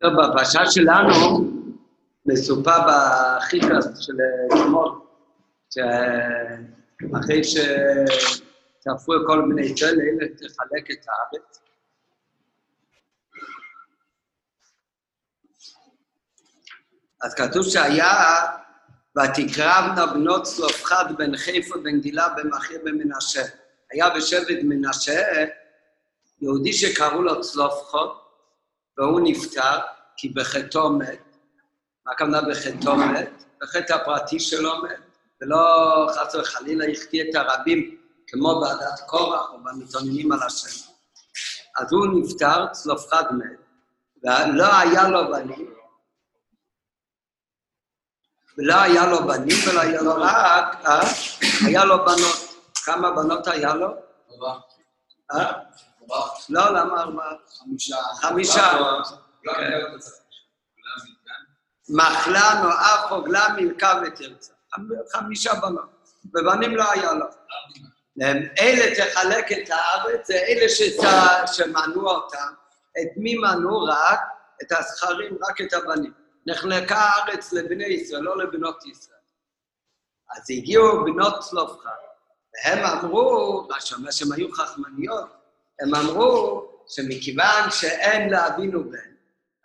טוב, בפרשה שלנו מסופר בחיטס של אתמול, שאחרי שתפרו כל מיני צלם, תחלק את הארץ. אז כתוב שהיה, ותקרבנה בנות צלופחד בן חיפה בן גילה במחיר במנשה. היה בשבט מנשה יהודי שקראו לו צלופחד, והוא נפטר, כי בחטאו מת. מה הכוונה בחטאו מת? בחטא הפרטי שלו מת, ולא חס וחלילה החטיא את הרבים, כמו בעדת קורח או במתאוננים על השם. אז הוא נפטר, צלופחד מת, ולא היה לו בנים, ולא היה לו בנים, ולא היה לו רק, אה? היה לו בנות. כמה בנות היה לו? ארבעה. אה? לא, למה ארבעה? חמישה. חמישה. מחלה, נועה, חוגלה, מלכה ותרצה. חמישה בנות. ובנים לא היה לו. אלה תחלק את הארץ, זה אלה שמנעו אותם. את מי מנעו? רק את הזכרים, רק את הבנים. נחלקה הארץ לבני ישראל, לא לבנות ישראל. אז הגיעו בנות צלופחד, והם אמרו, מה שאומר שהם היו חכמניות, הם אמרו שמכיוון שאין לאבינו בן,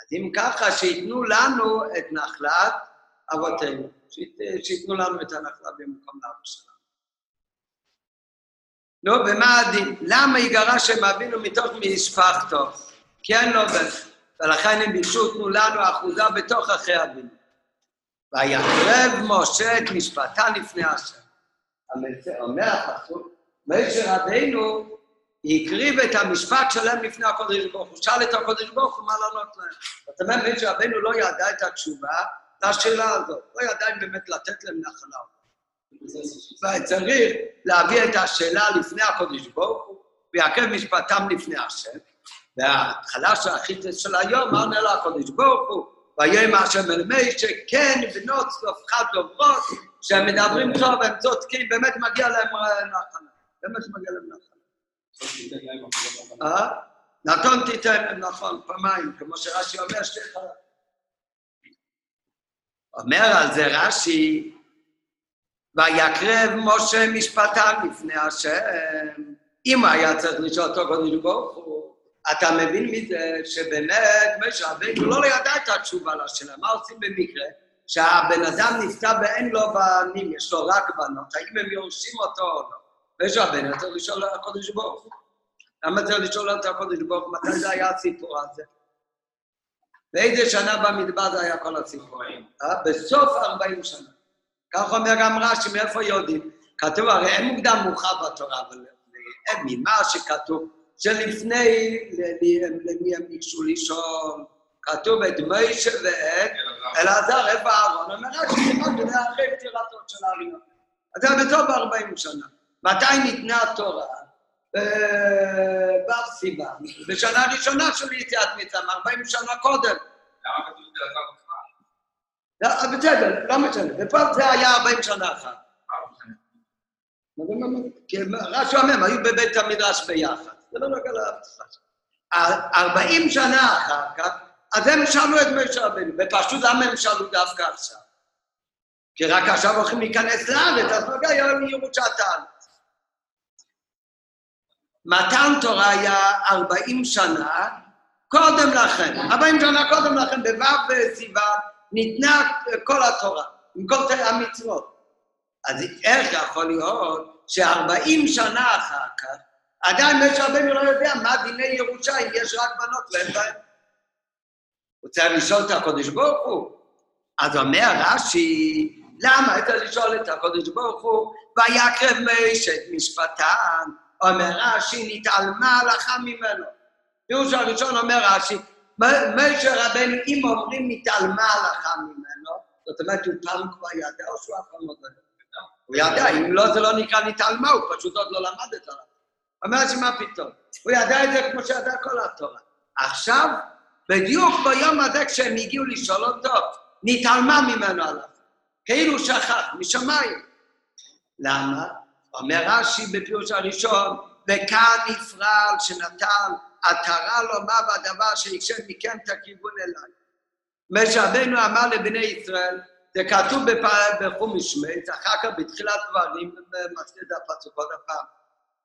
אז אם ככה, שייתנו לנו את נחלת אבותינו, שייתנו לנו את הנחלה במקום לאבא שלנו. נו, ומה הדין? למה יגרש הם אבינו מתוך משפחתו? כי אין לו בן. ולכן הם ביקשו, תנו לנו אחוזה בתוך אחי אבינו. ויקרב משה את משפטה לפני השם. אומר הפסוק, משה רבינו הקריב את המשפט שלהם לפני הקודש ברוך הוא. שאל את הקודש ברוך הוא מה לענות להם. זאת אומרת, משה רבינו לא ידע את התשובה לשאלה הזאת. לא ידע אם באמת לתת להם נחלה. וצריך להביא את השאלה לפני הקודש ברוך הוא, ויקרב משפטם לפני השם. וההתחלה של החיטס של היום, מה עונה לו הקודש ברוך הוא? ויאמר השם אל משה, כן, בנות צלופחד דוברות, שהם מדברים טוב, הם צודקים, באמת מגיע להם נחלה. באמת מגיע להם נחלה. אה? נתון תיתן להם, נכון, פעמיים, כמו שרש"י אומר, שתי חלק. אומר על זה רש"י, ויקרב משה משפטם לפני השם. אם היה צריך לשאול אותו קודם ברוך הוא, אתה מבין מזה שבאמת משה רבינו לא ידע את התשובה לשאלה. מה עושים במקרה? שהבן אדם נפטר ואין לו בנים, יש לו רק בנות, האם הם יורשים אותו או לא? רבינו צריך לשאול את הקודש ברוך הוא. למה צריך לשאול את הקודש ברוך הוא? מתי זה היה הסיפור הזה? באיזה שנה במדבר זה היה כל הסיפורים? אה? בסוף 40 שנה. כך אומר גם רש"י, מאיפה יודעים? כתוב, הרי אין מוקדם מאוחר בתורה, אבל ממה שכתוב, שלפני למי- הם ביקשו לשאול, כתוב את מוישה ואת אלעזר, איפה אהרון? אומר רש"י, סימן שזה אחרי פטירתו של אריון. אז זה בסוף 40 שנה. מתי ניתנה התורה? בו' סיוון, בשנה הראשונה של יציאת מצרים, 40 שנה קודם. למה כתוב את זה על? לא, בסדר, לא משנה, ופה זה היה 40 שנה אחת. כי רש"י אומר, היו בבית המדרש ביחד. זה לא נוגע להבטחה שלהם. 40 שנה אחר כך, אז הם שאלו את משה רבנו, ופשוט למה הם שאלו דווקא עכשיו? כי רק עכשיו הולכים להיכנס לארץ, אז נוגע לירושת הארץ. מתן תורה היה 40 שנה קודם לכן, 40 שנה קודם לכן, בו' סיוון, ניתנה כל התורה, עם כל המצוות. אז איך יכול להיות ש-40 שנה אחר כך, עדיין משה רבנו לא יודע מה דיני ירושה אם יש רק בנות ואין בהן? הוא צריך לשאול את הקודש ברוך הוא. אז אומר רש"י, למה היית לשאול את הקודש ברוך הוא, ויקרב משה את משפטן, אומר רש"י, נתעלמה הלכה ממנו. פירוש הראשון אומר רש"י, משה רבנו, אם אומרים נתעלמה הלכה ממנו, זאת אומרת, הוא פעם כבר ידע או שהוא אף פעם לא ידע? הוא ידע, אם לא, זה לא נקרא נתעלמה, הוא פשוט עוד לא למד את הרב. אומר שמה פתאום? הוא ידע את זה כמו שידע כל התורה. עכשיו, בדיוק ביום הזה כשהם הגיעו לשאול אותו, נתעלמה ממנו עליו. כאילו שכח, משמיים. למה? אומר רש"י בפירוש הראשון, וכאן נפרל שנתן עטרה לו מה בדבר שיקשה מכם את הכיוון אליי. משה רבנו אמר לבני ישראל, זה כתוב בחומש שמץ, אחר כך בתחילת דברים, את הפסוק עוד פעם,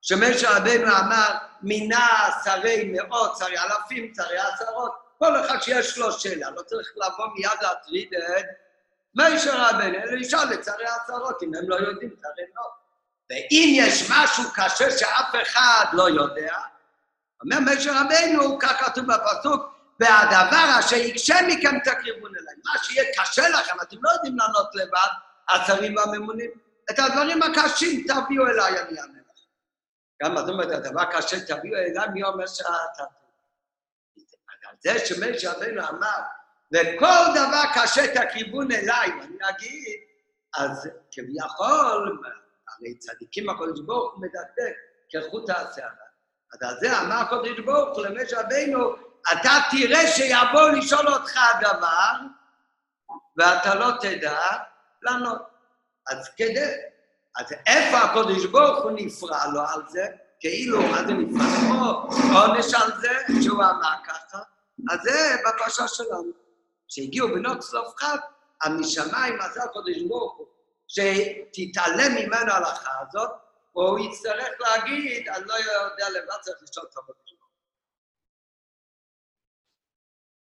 שמשה רבנו אמר, מינה שרי מאות, שרי אלפים, שרי עשרות, כל אחד שיש לו שאלה, לא צריך לבוא מיד להטריד את משה רבנו, אלא לשאול את שרי העשרות, אם הם לא יודעים, שרי לא. ואם יש משהו קשה שאף אחד לא יודע, אומר משה רבנו, כך כתוב בפסוק, והדבר אשר יקשה מכם תקריבון אליי. מה שיהיה קשה לכם, אתם לא יודעים לענות לבד, השרים והממונים. את הדברים הקשים תביאו אליי, אני אענה לכם. גם זאת אומרת, הדבר הקשה תביאו אליי, מי אומר שאתה... על זה שמשה רבנו אמר, וכל דבר קשה תקריבון אליי, ואני אגיד, אז כביכול, הרי צדיקים הקודש ברוך הוא מדקדק כחוט השערה. אז על זה אמר הקודש ברוך הוא למשה רבנו, אתה תראה שיבוא לשאול אותך דבר, ואתה לא תדע לענות. אז כדי, אז איפה הקודש ברוך הוא נפרע לו על זה? כאילו, מה זה נפרע? כמו עונש על זה, שהוא אמר ככה, אז זה בפרשה שלנו. שהגיעו בנות צלופחת, אז משמיים עשה הקודש ברוך הוא, שתתעלם ממנו ההלכה הזאת, או הוא יצטרך להגיד, אני לא יודע לבד, צריך לשאול הוא.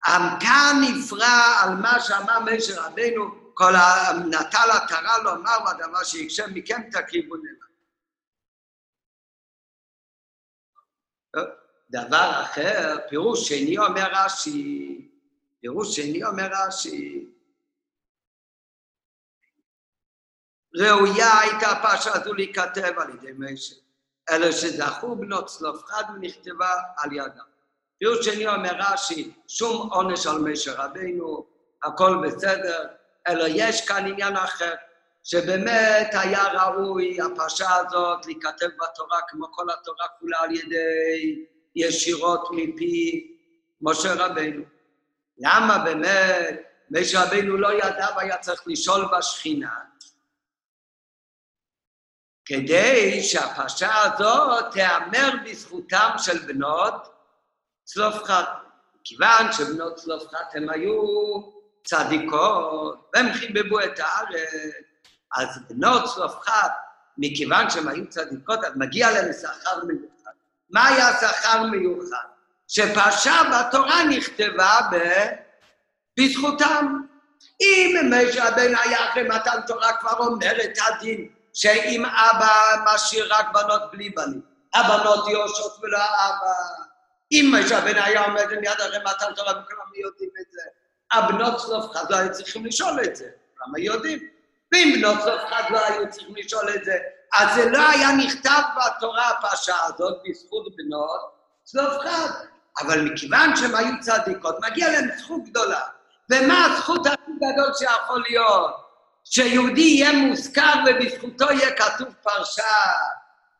עם כאן נפרע על מה שאמר משה רבנו, כל ה... נטל עטרה לומר והדבר שיקשה מכם תקריבו אליו. דבר אחר, פירוש שני אומר רש"י, פירוש שני אומר רש"י, ראויה הייתה הפרשה הזו להיכתב על ידי משה, אלא שזכו בנות צלופחד ונכתבה על ידם. פירוש שני אומר רש"י, שום עונש על משה רבינו, הכל בסדר, אלא יש כאן עניין אחר, שבאמת היה ראוי הפרשה הזאת להיכתב בתורה כמו כל התורה כולה על ידי ישירות מפי משה רבינו. למה באמת משה רבינו לא ידע והיה צריך לשאול בשכינה? כדי שהפרשה הזאת תיאמר בזכותם של בנות צלופחת. כיוון שבנות צלופחת הן היו צדיקות, והם חיבבו את הארץ, אז בנות צלופחת, מכיוון שהן היו צדיקות, אז מגיע להן שכר מיוחד. מה היה שכר מיוחד? שפרשה בתורה נכתבה ב... בזכותם. אם משה רבנו היה אחרי מתן תורה כבר אומר את הדין, שאם אבא משאיר רק בנות בלי בנים, הבנות יורשות ולא האבא. משה רבנו היה עומד מיד אחרי מתן תורה וכולם יודעים את זה, הבנות צלופחד לא היו צריכים לשאול את זה, למה יודעים? ואם בנות צלופחד לא היו צריכים לשאול את זה, אז זה לא היה נכתב בתורה הפרשה הזאת בזכות בנות צלופחד. אבל מכיוון שהן היו צדיקות, מגיע להן זכות גדולה. ומה הזכות הכי גדול שיכול להיות? שיהודי יהיה מוזכר ובזכותו יהיה כתוב פרשה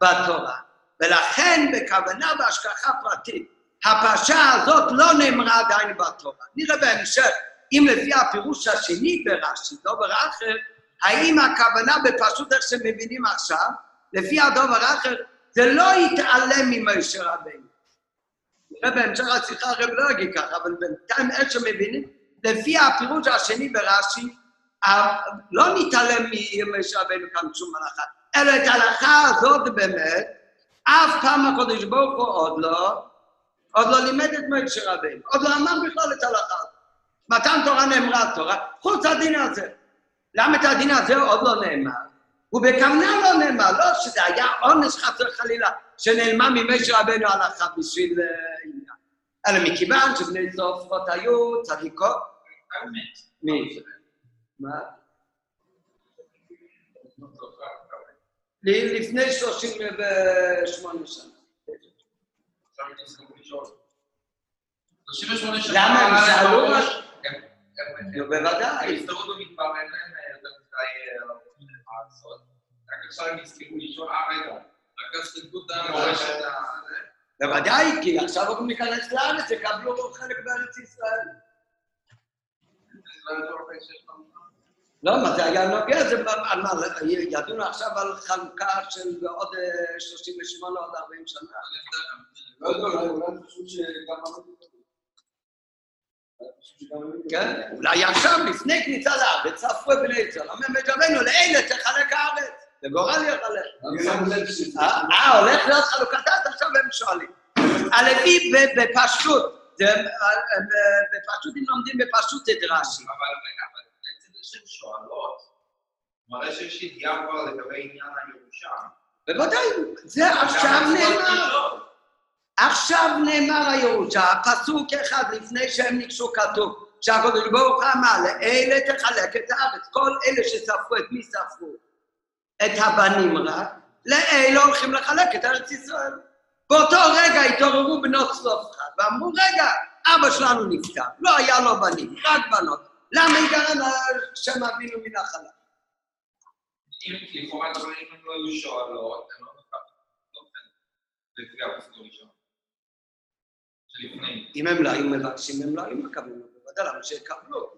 בתורה. ולכן בכוונה בהשגחה פרטית, הפרשה הזאת לא נאמרה עדיין בתורה. נראה בהמשך, אם לפי הפירוש השני ברש"י, דובר אחר, האם הכוונה בפשוט איך שמבינים עכשיו, לפי הדובר האחר, זה לא יתעלם ממשה רבינו. נראה בהמשך השיחה הרב לא יגיד ככה, אבל בינתיים איך שמבינים, לפי הפירוש השני ברש"י, לא נתעלם ממשה רבינו כאן שום מלאכה, אלא את ההלכה הזאת באמת, אף פעם הקדוש ברוך הוא עוד לא, עוד לא לימד את משה רבינו, עוד לא אמר בכלל את ההלכה הזאת. מתן תורה נאמרה תורה, חוץ הדין הזה. למה את הדין הזה עוד לא נאמר? ובכוונה לא נאמר, לא שזה היה עונש חסר חלילה, שנעלמה ממשה רבנו הלכה בשביל עניין. אלא מכיוון שבני צופות היו צדיקות. מי? מה? לפני 38 שנה. למה הם שאלו? נו, בוודאי. נפטרו במדבר, אין להם יותר מדי לעשות. רק עכשיו הם נזכרו לשאול, אה רגע, רק אז חילקו את המורשת ה... בוודאי, כי עכשיו אנחנו ניכנס לארץ, יקבלו חלק בארץ ישראל. לא, מה זה היה נוגע? זה על מה, ידעו עכשיו על חלוקה של בעוד 38 עוד 40 שנה. לא יודע, אולי אולי פשוט שגם... כן? אולי עכשיו, לפני כניסה לארץ, ספרו בני ישראל. אומר משה רבנו, לאלה תחלק הארץ, לגורל יחלק. אה, אה, הולך להיות חלוקת הארץ, עכשיו הם שואלים. הלוי ב- בפשטות, זה, אה, אה, בפשטות, אם לומדים בפשטות את רש"י. אבל רגע, אבל בעצם זה שהן שואלות, מראה שיש ידיעה כבר לגבי עניין הירושה. בוודאי, זה עכשיו נאמר. עכשיו נאמר הירושה, פסוק אחד לפני שהם ניגשו כתוב, שהקדוש ברוך הוא אמר, לאלה תחלק את הארץ. כל אלה שספרו, את מי ספרו? את הבנים רק, לאלה הולכים לחלק את ארץ ישראל. באותו רגע התעוררו בנות צלופחד, ואמרו, רגע, אבא שלנו נפטר, לא היה לו בנים, רק בנות. למה הגענו לשם אבינו מן החלל? אם לכאורה הם לא היו שואלות, הם לא. לפי הפסוק הראשון. שלפני. אם הם לא היו מבקשים, הם לא היו מקבלים, בוודאי, למה שיקבלו?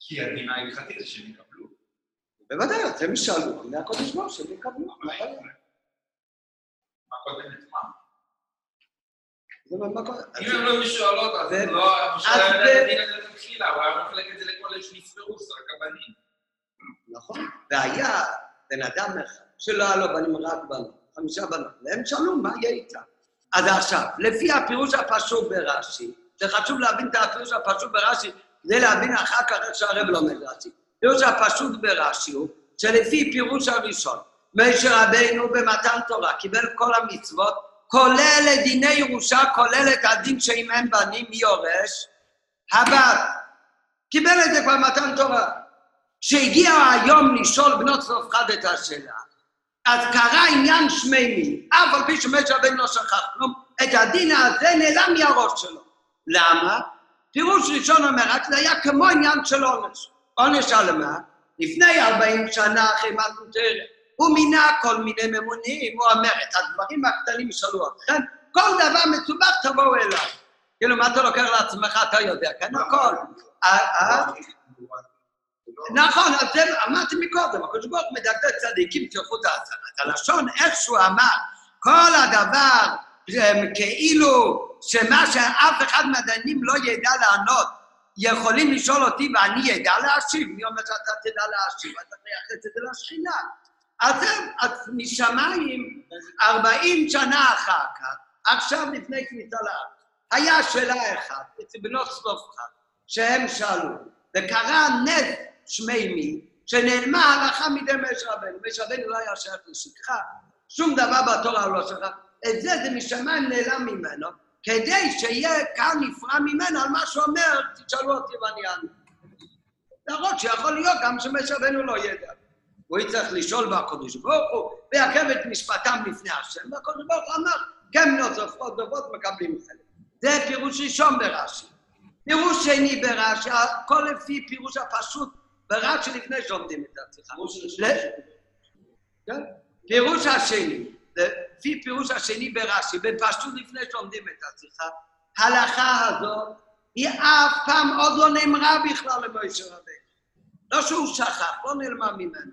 כי הדין ההלכתי זה שהם יקבלו. בוודאי, אתם שאלו, מהקודש ברוך שהם יקבלו. מה קודם את מה? קורה. אם הם לא היו שואלות, אז לא... מלכתחילה, הוא היה מחלק את זה לכל אלה שנספרו, זה רק הבנים. נכון. והיה בן אדם אחד שלא היה לו בנים, רק בנות, חמישה בנות, והם שאלו מה יהיה איתם. אז עכשיו, לפי הפירוש הפשוט ברש"י, זה חשוב להבין את הפירוש הפשוט ברש"י, כדי להבין אחר כך איך שהרב לומד רש"י. פירוש הפשוט ברש"י הוא שלפי פירוש הראשון, משה רבינו במתן תורה קיבל כל המצוות, כולל את דיני ירושה, כולל את הדין שאם אין בנים, מי יורש? הבת. קיבל את זה כבר מתן תורה. כשהגיע היום לשאול בנות צלופחד את השאלה, אז קרה עניין שמימי, אף על פי שמשה רבנו לא שכח כלום, את הדין הזה נעלם מהראש שלו. למה? פירוש ראשון אומר, רק זה היה כמו עניין של עונש. עונש על מה? לפני 40 שנה אחרי מתנות תרא, הוא מינה כל מיני ממונים, הוא אומר, את הדברים הקטנים ישאלו אתכם, כל דבר מסובך תבואו אליי. כאילו, מה אתה לוקח לעצמך, אתה יודע, כן, הכל. אה, אה? נכון, אז זה אמרתי מקודם, הקדוש ברוך הוא מדקדק צדיקים תלכו תעשה. אז הלשון, איך שהוא אמר, כל הדבר כאילו שמה שאף אחד מהדיינים לא ידע לענות, יכולים לשאול אותי ואני ידע להשיב, מי אומר שאתה תדע להשיב, אתה מייחס את זה לשכינה. אז זה, אז משמיים, 40 שנה אחר כך, עכשיו לפני כניסה לארץ, היה שאלה אחת, אצל בנות צלופחד, שהם שאלו, וקרה נס שמימי, שנעלמה ההלכה מידי משה רבנו. משה רבנו לא היה שייך לשכחה, שום דבר בתורה לא שכח. את זה, זה משמיים נעלם ממנו, כדי שיהיה כאן נפרע ממנו על מה שהוא אומר, תשאלו אותי ואני אענה. להראות שיכול להיות גם שמשה רבנו לא ידע. הוא יצטרך לשאול בקודש ברוך הוא, ויעכב את משפטם לפני השם, והקודש ברוך הוא אמר, כן בנות צופות דוברות מקבלים חלק. זה פירוש ראשון ברש"י. פירוש שני ברש"י, הכל לפי פירוש הפשוט ברש"י לפני שעומדים את. כן? פירוש השני, לפי פירוש השני ברש"י, בפשטות לפני שעומדים את השיחה, ההלכה הזאת היא אף פעם עוד לא נאמרה בכלל למשה רבינו. לא שהוא שכח, לא נעלמה ממנו.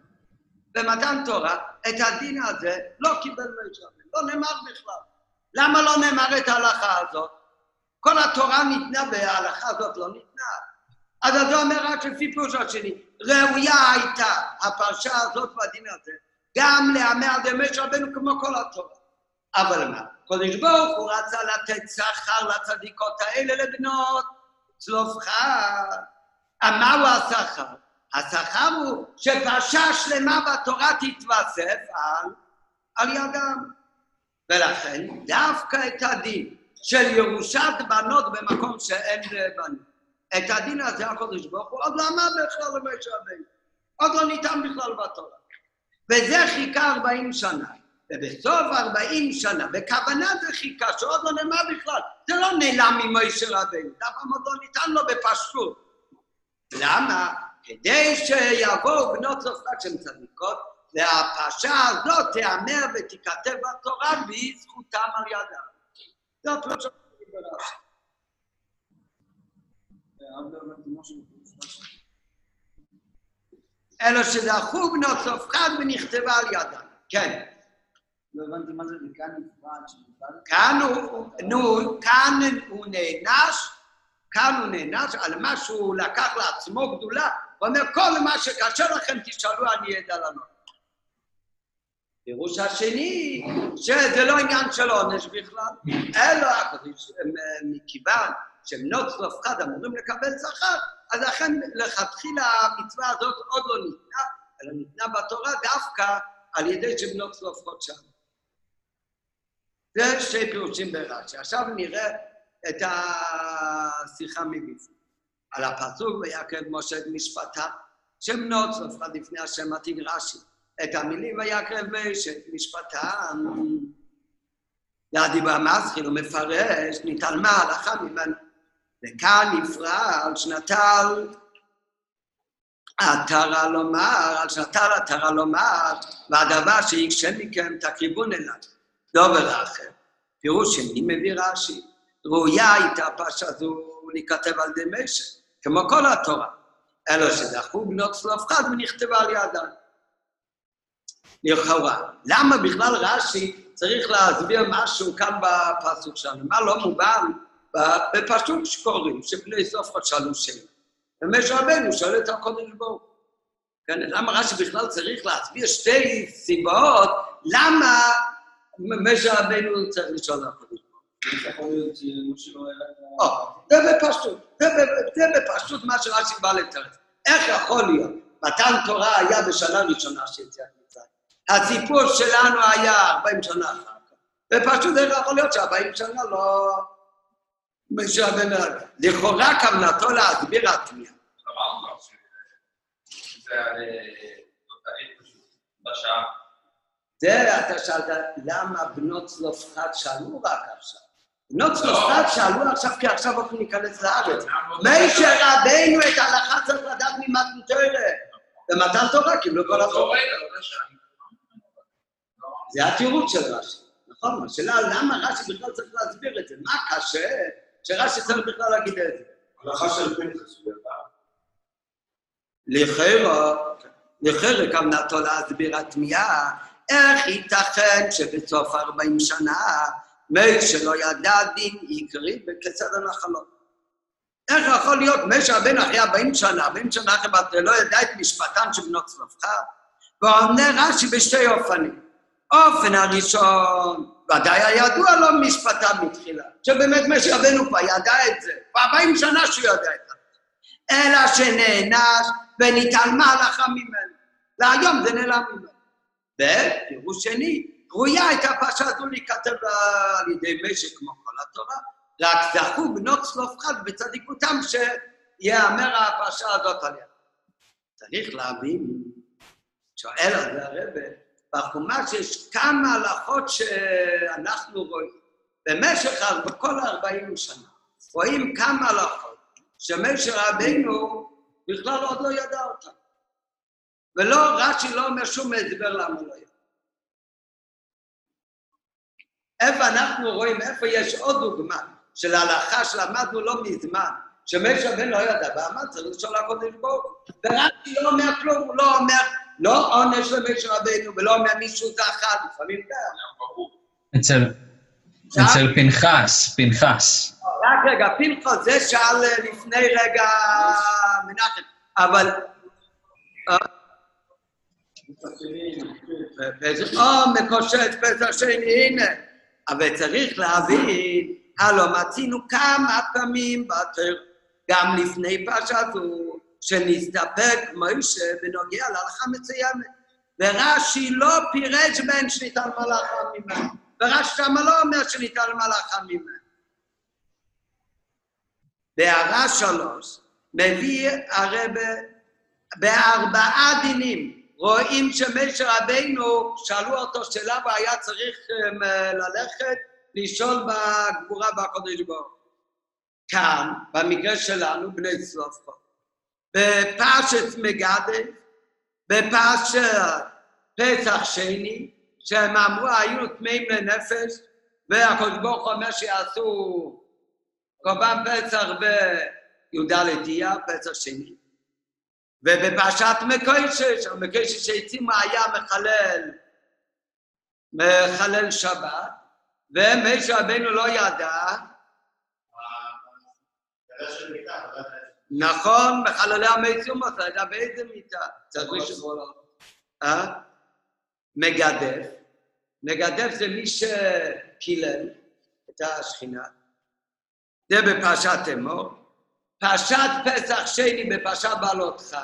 במתן תורה, את הדין הזה לא קיבל משה רבינו, לא נאמר בכלל. למה לא נאמר את ההלכה הזאת? כל התורה ניתנה וההלכה הזאת לא ניתנה. אז זה אומר רק לפי פירוש השני, ראויה הייתה הפרשה הזאת והדין הזה, גם להמר משה רבנו כמו כל התורה. אבל מה? קודש ברוך הוא רצה לתת שכר לצדיקות האלה לבנות צלופחד. מהו השכר? השכר הוא שפרשה שלמה בתורה תתווסף על, על ידם. ולכן דווקא את הדין של ירושת בנות במקום שאין בנים. את הדין הזה הקדוש ברוך הוא עוד לא אמר בכלל למשה רבינו. עוד לא ניתן בכלל בתורה. וזה חיכה 40 שנה. ובסוף 40 שנה, בכוונה זה חיכה, שעוד לא נאמר בכלל, זה לא נעלם ממשה רבינו, זה אף פעם עוד לא ניתן לו בפשטות. למה? כדי שיבואו בנות צלופחד שהן צדיקות, והפרשה הזאת תיאמר ותיכתב בתורה בזכותם על ידם. זה הפירוש של ברש"י. אלו שזכו בנות צלופחד ונכתבה על ידם. כן. לא הבנתי מה זה מכאן נפרד. כאן הוא, נו, כאן הוא נענש כאן הוא נענש על מה שהוא לקח לעצמו גדולה, הוא אומר, כל מה שקשה לכם תשאלו, אני אדע לענות. פירוש השני, שזה לא עניין של עונש בכלל, אלא מכיוון שבנות צלופחד אמורים לקבל שכר, אז לכן לכתחילה המצווה הזאת עוד לא ניתנה, אלא ניתנה בתורה דווקא על ידי שבנות צלופחות שם. זה שתי פירושים ברש"י. עכשיו נראה את השיחה מבפנים. על הפסוק ויקרב משה את משפטה, שבנות צלופחד לפני השם עתיד רש"י. את המילים ויקרב משה את משפטם. והדיבר המסחיל מפרש, נתעלמה הלכה ממנו. וכאן נפרע על שנטל עטרה לומר, על שנטל עטרה לומר, והדבר שיקשה מכם תקריבון אליו. דובר אחר. פירוש שני מביא רש"י. ראויה הייתה פרשה זו להיכתב על ידי משה, כמו כל התורה. אלא שדחו בנות צלופחד ונכתבה על ידן. לכאורה. למה בכלל רש"י צריך להסביר משהו כאן בפסוק שלנו? מה לא מובן בפסוק שקוראים, שבני סוף שאלו שאלה. ומשה רבנו שואל את הקודש ברוך. כן, למה רש"י בכלל צריך להסביר שתי סיבות למה משה רבנו צריך לשאול את הקודש לא זה בפשטות, זה ב- זה בפשטות מה שרש"י בא לתרץ. איך יכול להיות? מתן תורה היה בשנה ראשונה של יציאת. הסיפור שלנו היה 40 שנה אחר כך. ופשוט איך יכול להיות ש-40 שנה לא... לכאורה כוונתו להסביר התמיהה. זה אתה שאלת, למה בנות צלופחד שאלו רק עכשיו? בנות צלופחד שאלו עכשיו, כי עכשיו הולכים להיכנס לארץ. משה רבנו את ההלכה צריך לדעת ממתן תורה. במתן תורה קיבלו כל באותו התורה. זה התירוץ של רש"י. נכון, השאלה למה רש"י בכלל צריך להסביר את זה? מה קשה שרש"י צריך בכלל להגיד את זה? הלכה של פנחס, הוא. לכאורה, לכאורה כוונתו להסביר התמיהה, איך ייתכן שבסוף 40 שנה משה לא ידע דין עיקרי בכיצד הנחלות? איך יכול להיות משה רבנו אחרי 40 שנה, 40 שנה אחרי בת לא ידע את משפטן של בנות צלפחה? ועונה רש"י בשתי אופנים. אופן הראשון, ודאי היה ידוע לו משפטן מתחילה, שבאמת משה רבנו כבר ידע את זה, כבר 40 שנה שהוא יודע את זה. אלא שנענש ונתעלמה הלכה ממנו. והיום זה נעלם ממנו. ופירוש שני, ראויה הייתה פרשה זו להיכתב על ידי משק כמו כל התורה, רק זכו בנות צלופחד בצדיקותם שיאמר הפרשה הזאת עליה. צריך להבין, שואל על זה הרבה, בחומש יש כמה הלכות שאנחנו רואים. במשך כל 40 שנה רואים כמה הלכות שמשה רבנו בכלל עוד לא ידע אותן. ולא, רש"י לא אומר שום הסבר למה לא ידע. איפה אנחנו רואים, איפה יש עוד דוגמה של הלכה שלמדנו לא מזמן, שמשה רבנו לא ידע, ואמר צריך לשאול הקודש ברוך. ורש"י לא אומר כלום, הוא לא אומר, לא עונש למשה רבנו, ולא אומר מישהו זכה, לפעמים כן. ברור. אצל, אצל פנחס, פנחס. רק רגע, פנחס, זה שאל אה, לפני רגע מנחם, אבל... אה, או מקושר את פסח שני, הנה. אבל צריך להבין, הלו מצינו כמה פעמים בתר, גם לפני פרשה זו, שנסתפק מוישה בנוגע להלכה מסוימת. ורש"י לא פירש בין שניתן מלאכה ממנו. ורש"י שמה לא אומר שניתן מלאכה ממנו. בהערה שלוש, מביא הרבה בארבעה דינים, רואים שמשה רבינו, שאלו אותו שאלה והיה צריך um, ללכת לשאול בגבורה בקודש ברוך. כאן, במקרה שלנו, בני סלופו, בפרשת מגדה, בפרשת פסח שני, שהם אמרו, היינו טמאים לנפש, והקדוש ברוך הוא אומר שיעשו קורבן פסח בי"ד אייר, פסח שני. ובפרשת מקוישש, המקוישש שהצימו היה מחלל, מחלל שבת, ומשה רבנו לא ידע, נכון, בחללי המזום אתה יודע באיזה מיטה. צריך מישהו... אה? מגדף. מגדף זה מי שקילל את השכינה. זה בפרשת אמור. פרשת פסח שני בפרשת בעלותך,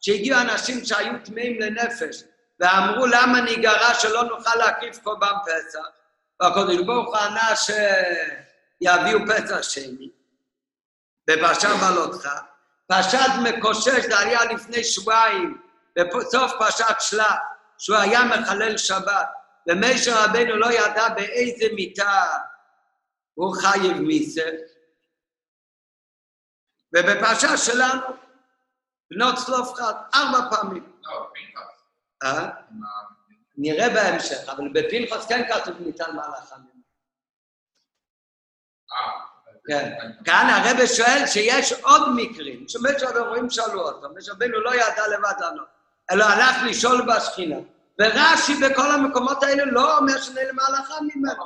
שהגיעו אנשים שהיו טמאים לנפש, ואמרו למה ניגרע שלא נוכל להקריב קורבן פסח, והקדוש ברוך הוא ענה שיביאו פסח שני. בפרשת בעלותך. פרשת מקושש זה היה לפני שבועיים, בסוף פרשת שלח, שהוא היה מחלל שבת, ומשה רבנו לא ידע באיזה מיטה הוא חייב מיסה. ובפרשה שלנו, בנות צלופחד, ארבע פעמים. לא, פנחס. אה? נראה בהמשך, אבל בפנחס כן כתוב ניתן מהלך המין. כן. כאן הרב שואל שיש עוד מקרים, שמשה רבנו שאלו אותו, משה רבנו לא ידע לבד לענות, אלא הלך לשאול בשכינה. ורש"י בכל המקומות האלה לא אומר שנעלמה הלכה ממנו.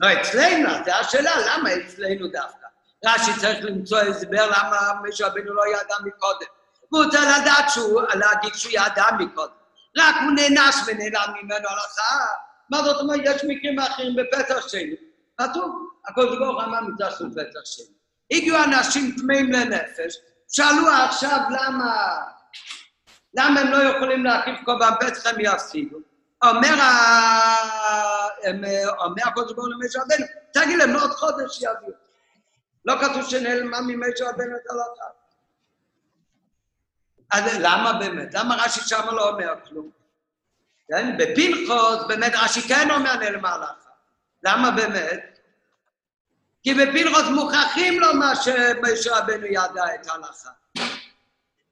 לא, אצלנו, זו השאלה, למה אצלנו דווקא? רש"י צריך למצוא הסבר למה משה רבנו לא ידע מקודם. והוא רוצה לדעת שהוא, להגיד שהוא ידע מקודם. רק הוא נענש ונעלם ממנו הלכה. מה זאת אומרת? יש מקרים אחרים בפסח שני. כתוב, הקדוש ברוך אמר של פסח שני. הגיעו אנשים טמאים לנפש, שאלו עכשיו למה, למה הם לא יכולים להקריב קורבן פסח, הם יפסידו. אומר ה- הם, אומר הקדוש ברוך למשה רבנו, תגיד להם, עוד חודש יביאו. לא כתוב שנעלמה ממשה רבנו את הלכה. אז למה באמת? למה רש"י שמה לא אומר כלום? כן? בפנחוס באמת רש"י כן אומר נעלמה הלכה. למה באמת? כי בפנחוס מוכרחים לומר שמשה רבנו ידע את ההלכה.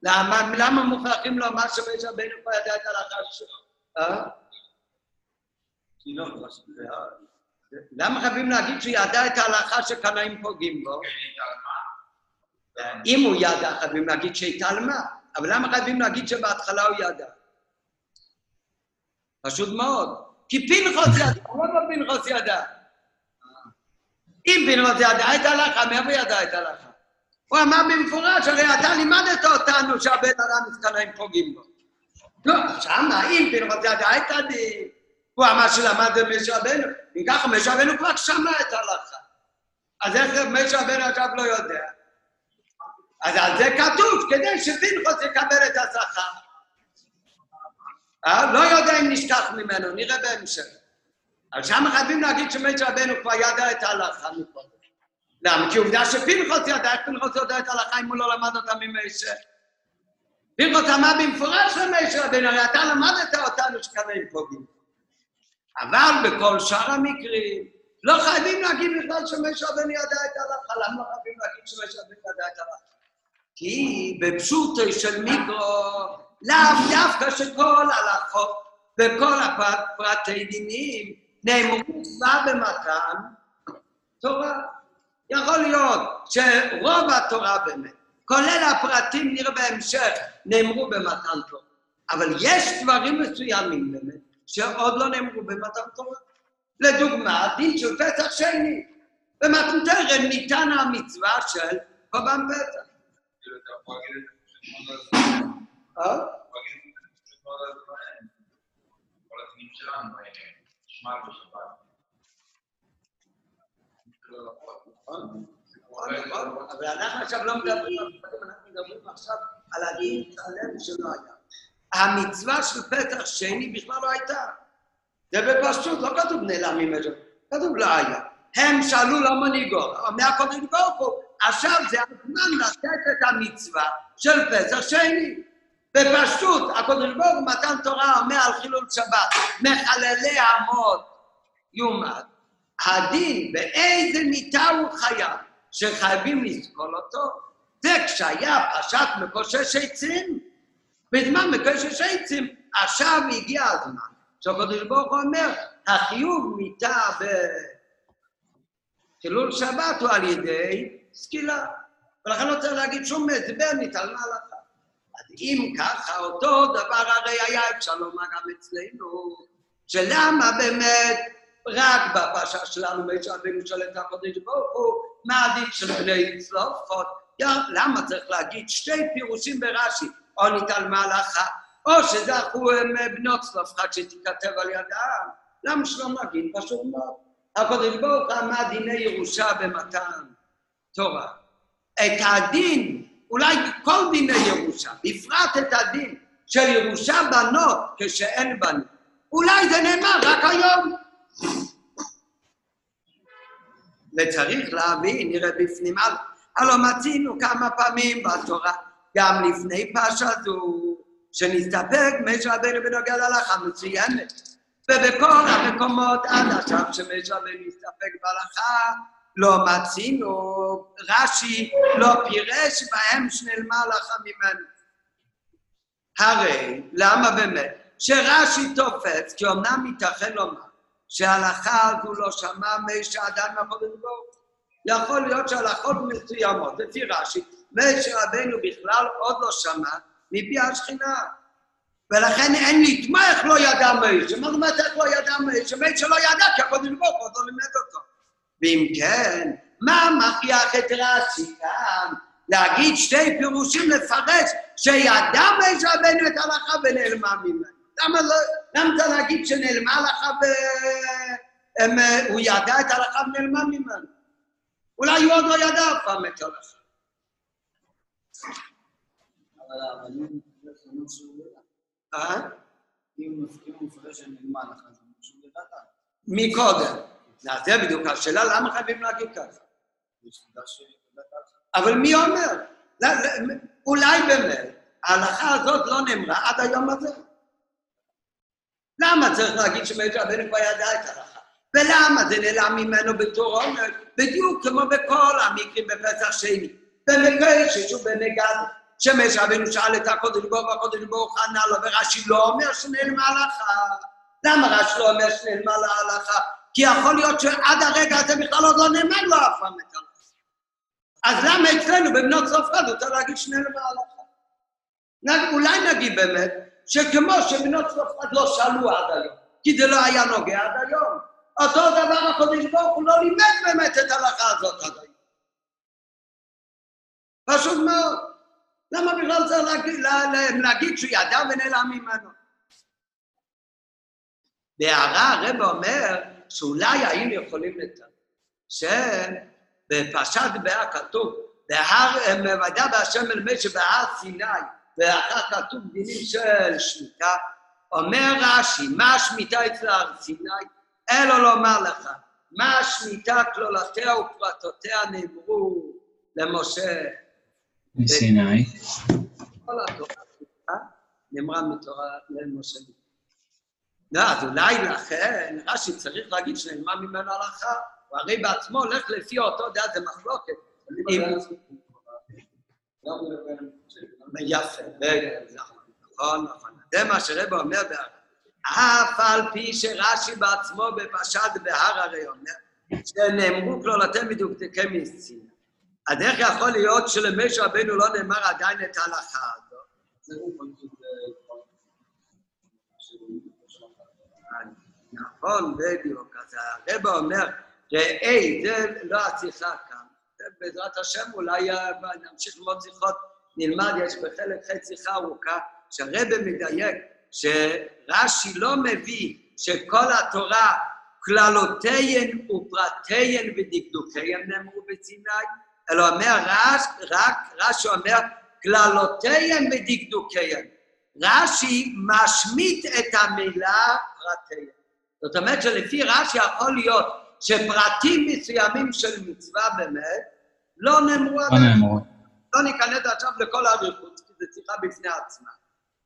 למה, למה מוכרחים לומר שמשה רבנו כבר ידע את ההלכה שלו? אה? למה חייבים להגיד שהוא ידע את ההלכה שקנאים פוגעים בו? אם הוא ידע, חייבים להגיד שהתעלמה. אבל למה חייבים להגיד שבהתחלה הוא ידע? פשוט מאוד. כי פנחוס ידע, למה פנחוס ידע? אם פנחוס ידע את ההלכה, מאיפה ידע את ההלכה? הוא אמר במפורש, הרי אתה לימדת אותנו שהבן אדם מתקנאים פוגעים בו. לא, שמה, אם פנחוס ידע את הדין, הוא אמר שלמד משה רבנו, אם ככה משה רבנו כבר שמע את ההלכה. אז איך משה רבנו עכשיו לא יודע? אז על זה כתוב, כדי שפנחוס יקבל את השכר. אה? לא יודע אם נשכח ממנו, נראה בהמשך. אבל שם חייבים להגיד שמשה רבנו כבר ידע את ההלכה מקודם. למה? כי עובדה שפנחוס ידע, איך פנחוס יודע את ההלכה אם הוא לא למד אותה ממשה? פנחוס אמר במפורש למשה רבנו, הרי אתה למדת אותנו שקנאים פוגעים. אבל בכל שאר המקרים, לא חייבים להגיד בכלל שמשה רבנו ידע את ההלכה. למה לא חייבים להגיד שמשה רבנו ידע את ההלכה? כי בפשוטו של מיקרו, לאו דווקא שכל הלכות וכל הפרטי דינים נאמרו כבר במתן תורה. יכול להיות שרוב התורה באמת, כולל הפרטים, נראה בהמשך, נאמרו במתן תורה. אבל יש דברים מסוימים באמת, שעוד לא נאמרו במתן תורה. לדוגמה, דין של פסח שני. במתן תורה ניתן המצווה של קורבן פסח. אה? לא. המצווה של פתח שני בכלל לא הייתה. זה בפשוט, לא כתוב נעלם ממנו, כתוב לא היה. הם שאלו למה ניגור, אומר הקודש ברוך הוא, עכשיו זה הזמן לתת את המצווה של פסח שני. בפשטות, הקודש ברוך הוא מתן תורה אומר על חילול שבת, מחללי המות יומת. הדין באיזה מיטה הוא חייב, שחייבים לסקול אותו, זה כשהיה פרשת מקושש עצים. בזמן מקושש עצים, עכשיו הגיע הזמן. שהקדוש ברוך הוא אומר, החיוב מיטה בחילול שבת הוא על ידי סקילה. ולכן לא צריך להגיד שום הסבר, ניתן להלכה. אם ככה, אותו דבר הרי היה אפשר לומר גם אצלנו, שלמה באמת רק בפרשה שלנו, מי רבנו שואל את הקודש ברוך הוא, מה הדין של בני צלופות? למה צריך להגיד שתי פירושים ברש"י? או נתעלמה הלכה, או שזכו הם בנות צלופחת שתיכתב על ידם. למה שלא נגיד? פשוט מאוד. הקדוש ברוך הוא אמר דיני ירושה במתן תורה. את הדין, אולי כל דיני ירושה, בפרט את הדין של ירושה בנות כשאין בנות, אולי זה נאמר רק היום. וצריך להבין, נראה בפנים, הלו מצינו כמה פעמים בתורה, גם לפני פרשה זו, שנסתפק משה רבנו בנוגע להלכה מצוינת. ובכל המקומות עד עכשיו שמשה רבנו הסתפק בהלכה, לא מצינו, רש"י לא פירש בהם שנעלמה הלכה ממנו. הרי, למה באמת? שרש"י תופס, כי אמנם ייתכן לומר שההלכה הזו לא שמע משה עדיין מהקודש ברוך יכול להיות שהלכות מסוימות, לפי רש"י, משה רבנו בכלל עוד לא שמע מפי השכינה. ולכן אין לתמוך לא ידע משה. מה זאת אומרת איך לא ידע משה? משה לא ידע כי הקודש ברוך הוא לא לימד אותו. ואם כן, מה מכריח את רש"י כאן להגיד שתי פירושים לפרש שידע משה רבנו את ההלכה ונעלמה ממנו? למה לא, למה אתה להגיד שנעלמה הלכה ו... הם, הוא ידע את ההלכה ונעלמה ממנו? אולי הוא עוד לא ידע אף פעם את ההלכה. אבל הרבנים. אה? אם הוא מפרש שנלמד לך, זה אומר שהוא ידע. מקודם. אז זה בדיוק השאלה, למה חייבים להגיד ככה? אבל מי אומר? אולי באמת ההלכה הזאת לא נאמרה עד היום הזה. למה צריך להגיד שמשה רבנו כבר ידע את ההלכה? ולמה זה נעלם ממנו בתור עומר? בדיוק כמו בכל המקרים בפסח שני. במקרה שהוא בנגד, שמשה רבנו שאל את הקודש ברוך והקודש ברוך ענה לו, ורש"י לא אומר שנעלמה ההלכה. למה רש"י לא אומר שנעלמה להלכה? כי יכול להיות שעד הרגע הזה בכלל עוד לא נאמר לו אף פעם את ההלכה. אז למה אצלנו בבנות צרפת רוצה להגיד שנעלמה ההלכה? נ- אולי נגיד באמת שכמו שבנות צרפת לא שאלו עד היום, כי זה לא היה נוגע עד היום, אותו דבר הקודש ברוך הוא לא לימד באמת את ההלכה הזאת עד היום. פשוט מאוד. למה בכלל צריך להגיד, לה- לה- להגיד שהוא ידע ונעלם ממנו? בהערה הרב אומר שאולי היינו יכולים לתאר שבפרשת באה כתוב, בהר מבדה בהשם אל משה בהר סיני, ואחר כתוב דינים של שמיטה, אומר רש"י, מה השמיטה אצל הר סיני? אלו לומר לך, מה השמיטה כלולותיה ופרטותיה נאמרו למשה מסיני. כל התורה נאמרה מתורה למשה. לא, אז אולי לכן רש"י צריך להגיד שנעלמה ממנו הלכה, הוא הרי בעצמו הולך לפי אותו דעת, זה מחלוקת. אם- יפה, נכון, נכון. זה מה שרבא אומר. אף על פי שרש"י בעצמו בפשט בהר הרי אומר, שנאמרו כלולתם מדוקדקי מסצינה. אז איך יכול להיות שלמשה רבנו לא נאמר עדיין את ההלכה הזאת? זה הוא פשוט... נכון, בדיוק. אז הרב אומר, ראי, זה לא השיחה כאן. בעזרת השם אולי אה, נמשיך ללמוד שיחות, נלמד, יש בחלק ח' שיחה ארוכה, שהרב מדייק שרש"י לא מביא שכל התורה, כללותיהן ופרטיהן ודקדוקיהן נאמרו בסיני, אלא אומר רש, רק רש"י אומר כללותיהן ודקדוקיהן. רש"י משמיט את המילה פרטיהן. זאת אומרת שלפי רש"י יכול להיות שפרטים מסוימים של מצווה באמת לא נאמרו לא עדיין. נאמרו. לא ניכנס עכשיו לכל האריכות, כי זו שיחה בפני עצמה.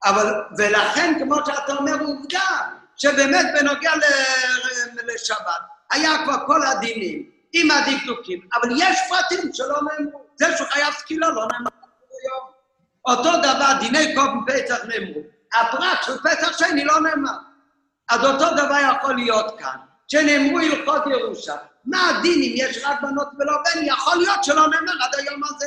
אבל, ולכן, כמו שאתה אומר, עובדה, שבאמת בנוגע ל- לשבת, היה כבר כל הדינים, עם הדקדוקים, אבל יש פרטים שלא נאמרו. זה שהוא חייב סקילה לא נאמר היום. אותו דבר, דיני קום פסח נאמרו. הפרט של פסח שני לא נאמר. אז אותו דבר יכול להיות כאן, שנאמרו הלכות ירושה. מה הדין אם יש רק בנות ולא בן? יכול להיות שלא נאמר עד היום הזה.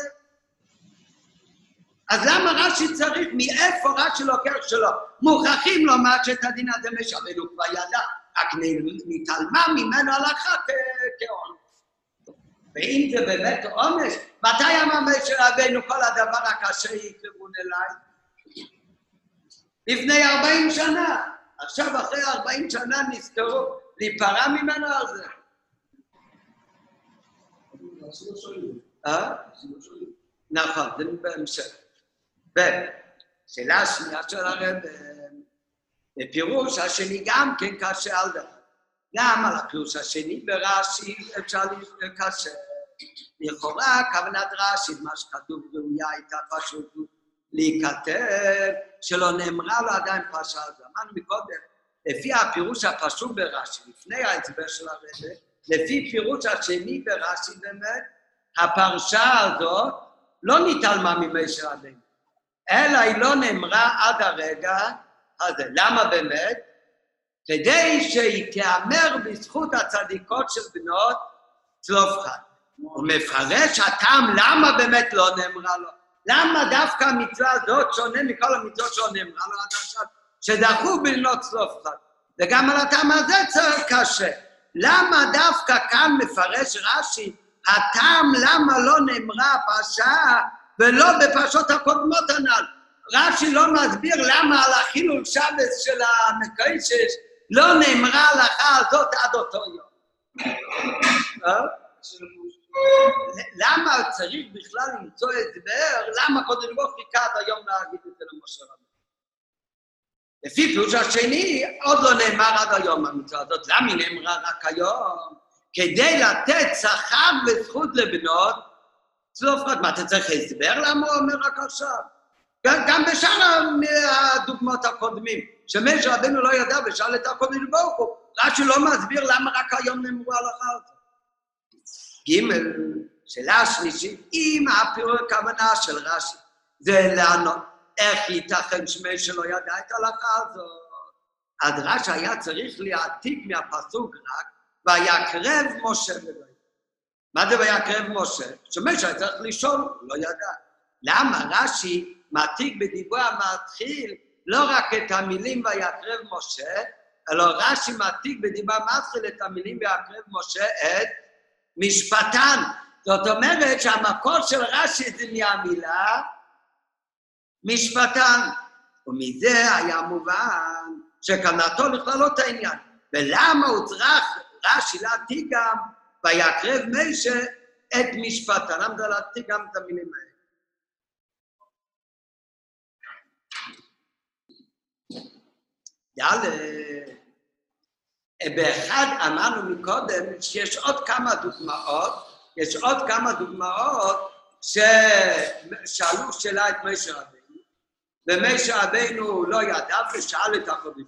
אז למה רש"י צריך, מאיפה רש"י לוקח שלו? מוכרחים לומר שאת הדין הזה משאבנו כבר ידע, רק נתעלמה ממנו הלכה כ- כעון. ואם זה באמת עונש, מתי אמר משה רבנו כל הדבר הקשה יקרבון אליי? לפני 40 שנה. עכשיו, אחרי 40 שנה נזכרו להיפרע ממנו על זה. אה? נכון, זה בהמשך. ושאלה השנייה של הרב, בפירוש השני גם כן קשה על דבר. גם על הפירוש השני ברש"י אפשר לקשר. לכאורה כוונת רש"י, מה שכתוב ראויה הייתה פשוט להיכתב, שלא נאמרה לו עדיין פרשה הזו. אמרנו מקודם, לפי הפירוש הפשוט ברש"י, לפני ההסבר של הרבה, לפי פירוש השני ברש"י באמת, הפרשה הזאת לא נתעלמה ממשה רבנו, אלא היא לא נאמרה עד הרגע הזה. למה באמת? כדי שהיא תיאמר בזכות הצדיקות של בנות צלופחד. הוא מפרש הטעם למה באמת לא נאמרה לו. למה דווקא המצווה הזאת שונה מכל המצוות שלא נאמרה לו עד עכשיו, שדחו בנות צלופחד. וגם על הטעם הזה צריך קשה. למה דווקא כאן מפרש רש"י, הטעם למה לא נאמרה הפרשה ולא בפרשות הקודמות הנ"ל. רש"י לא מסביר למה על החילול שבס של המקיישש לא נאמרה ההלכה הזאת עד אותו יום. אה? למה צריך בכלל למצוא הסבר? למה קודם לא חיכה עד היום להגיד את זה למשה רבנו? לפי פירוש השני, עוד לא נאמר עד היום המצווה הזאת. למה היא נאמרה רק היום? כדי לתת שכר וזכות לבנות צלופחד. מה, אתה צריך הסבר למה הוא אומר רק עכשיו? גם, גם בשאר הדוגמאות הקודמים, שמש רבנו לא ידע ושאל את הקודש ברוך הוא, רש"י לא מסביר למה רק היום נאמרו הלכה הזאת. ג', שאלה שלישית, אם הפירוש הכוונה של רש"י זה לענות איך ייתכן שמי שלא ידע את ההלכה הזאת, אז רש"י היה צריך להעתיק מהפסוק רק ויקרב משה לבית. מה זה ויקרב משה? שמש היה צריך לשאול, לא ידע. למה רש"י מעתיק בדיבור המתחיל לא רק את המילים ויקרב משה, אלא רש"י מעתיק בדיבור המתחיל את המילים ויקרב משה את משפטן. זאת אומרת שהמקור של רש"י זה מהמילה משפטן. ומזה היה מובן שקנתו לכללות העניין. ולמה הוא צריך רש"י להעתיק גם ויקרב משה את משפטן? למה זה להעתיק גם את המילים האלה? יאללה, באחד אמרנו מקודם שיש עוד כמה דוגמאות, יש עוד כמה דוגמאות ששאלו שאלה את משה רבינו, ומשה רבינו לא ידע ושאל את הקודם.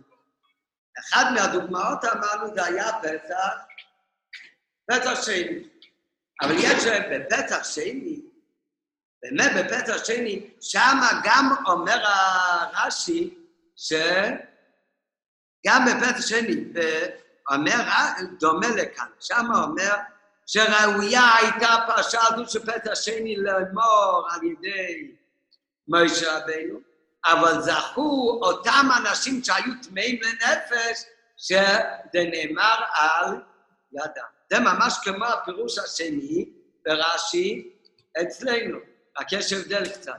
אחד מהדוגמאות אמרנו זה היה פסח, פסח שני. אבל יש בפסח שני, באמת בפסח שני, שמה גם אומר הרש"י, ש... גם בפסח שני, אומר, דומה לכאן, שם אומר שראויה הייתה פרשה הזו של פסח שני לאמור על ידי משה רבינו, אבל זכו אותם אנשים שהיו טמאים לנפש, שזה נאמר על ידם. זה ממש כמו הפירוש השני ברש"י אצלנו, רק יש הבדל קצת.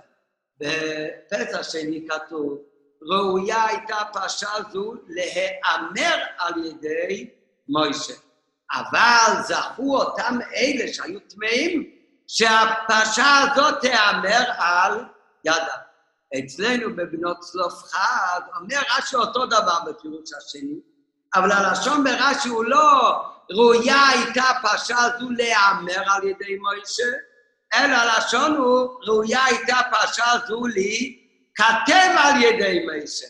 בפסח שני כתוב ראויה הייתה פרשה זו להיאמר על ידי מוישה. אבל זכו אותם אלה שהיו טמאים, שהפרשה הזאת תיאמר על ידם. אצלנו בבנות צלופחד אומר רש"י אותו דבר בפירוש השני, אבל הלשון ברש"י הוא לא ראויה הייתה פרשה זו להיאמר על ידי מוישה, אלא הלשון הוא ראויה הייתה פרשה זו לי כתב על ידי מייסר,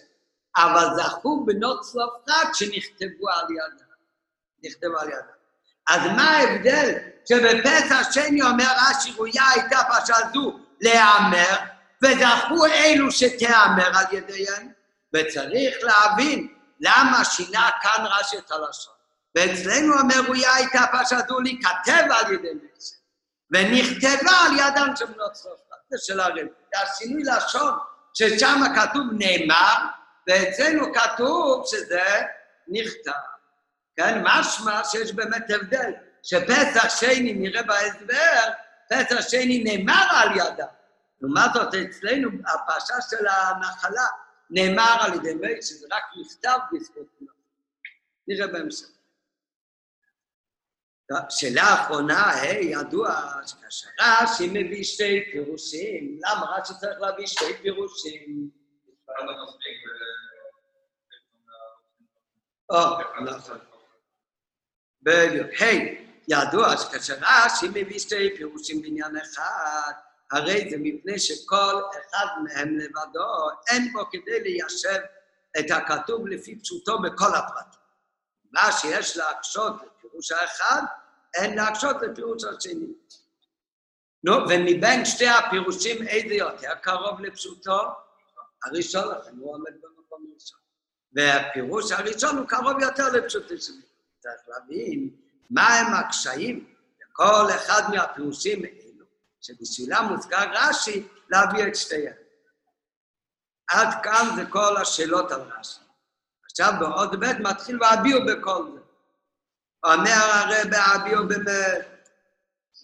אבל זכו בנות צלפחד שנכתבו על ידם. נכתבו על ידם. אז מה ההבדל שבפסח שני אומר רש"י ראויה הייתה פרשה זו להיאמר, וזכו אלו שתיאמר על ידיהם, וצריך להבין למה שינה כאן רש"י את הלשון. ואצלנו אומר ראויה הייתה פרשה זו להיכתב על ידי מייסר, ונכתבה על ידם של בנות צלפחד. זה של הרב. זה השינוי לשון ששם כתוב נאמר, ואצלנו כתוב שזה נכתב. כן, משמע שיש באמת הבדל, שפסח שני נראה בהסבר, פסח שני נאמר על ידה. לעומת זאת, אצלנו, הפרשה של הנחלה נאמר על ידי מי, שזה רק נכתב בזכות מלאכה. נראה בהמשך. שאלה אחרונה, היי, ידוע שכאשר רש"י מביא שתי פירושים, למה רש"י צריך להביא שתי פירושים? או, נכון. בדיוק. היי, ידוע שכאשר רש"י מביא שתי פירושים בעניין אחד, הרי זה מפני שכל אחד מהם לבדו, אין בו כדי ליישב את הכתוב לפי פשוטו בכל הפרטים. מה שיש להקשות לפירוש האחד, אין להקשות לפירוש השני. נו, ומבין שתי הפירושים, איזה יותר קרוב לפשוטו? הראשון, לכן הוא עומד במקום ראשון. והפירוש הראשון הוא קרוב יותר לפשוטו שלי. צריך להבין מהם הקשיים לכל אחד מהפירושים שבשבילם מוזכר רש"י להביא את שתיהם. עד כאן זה כל השאלות על רש"י. עכשיו בעוד ב' מתחיל והביאו בכל זה. אומר הרב הביאו באמת,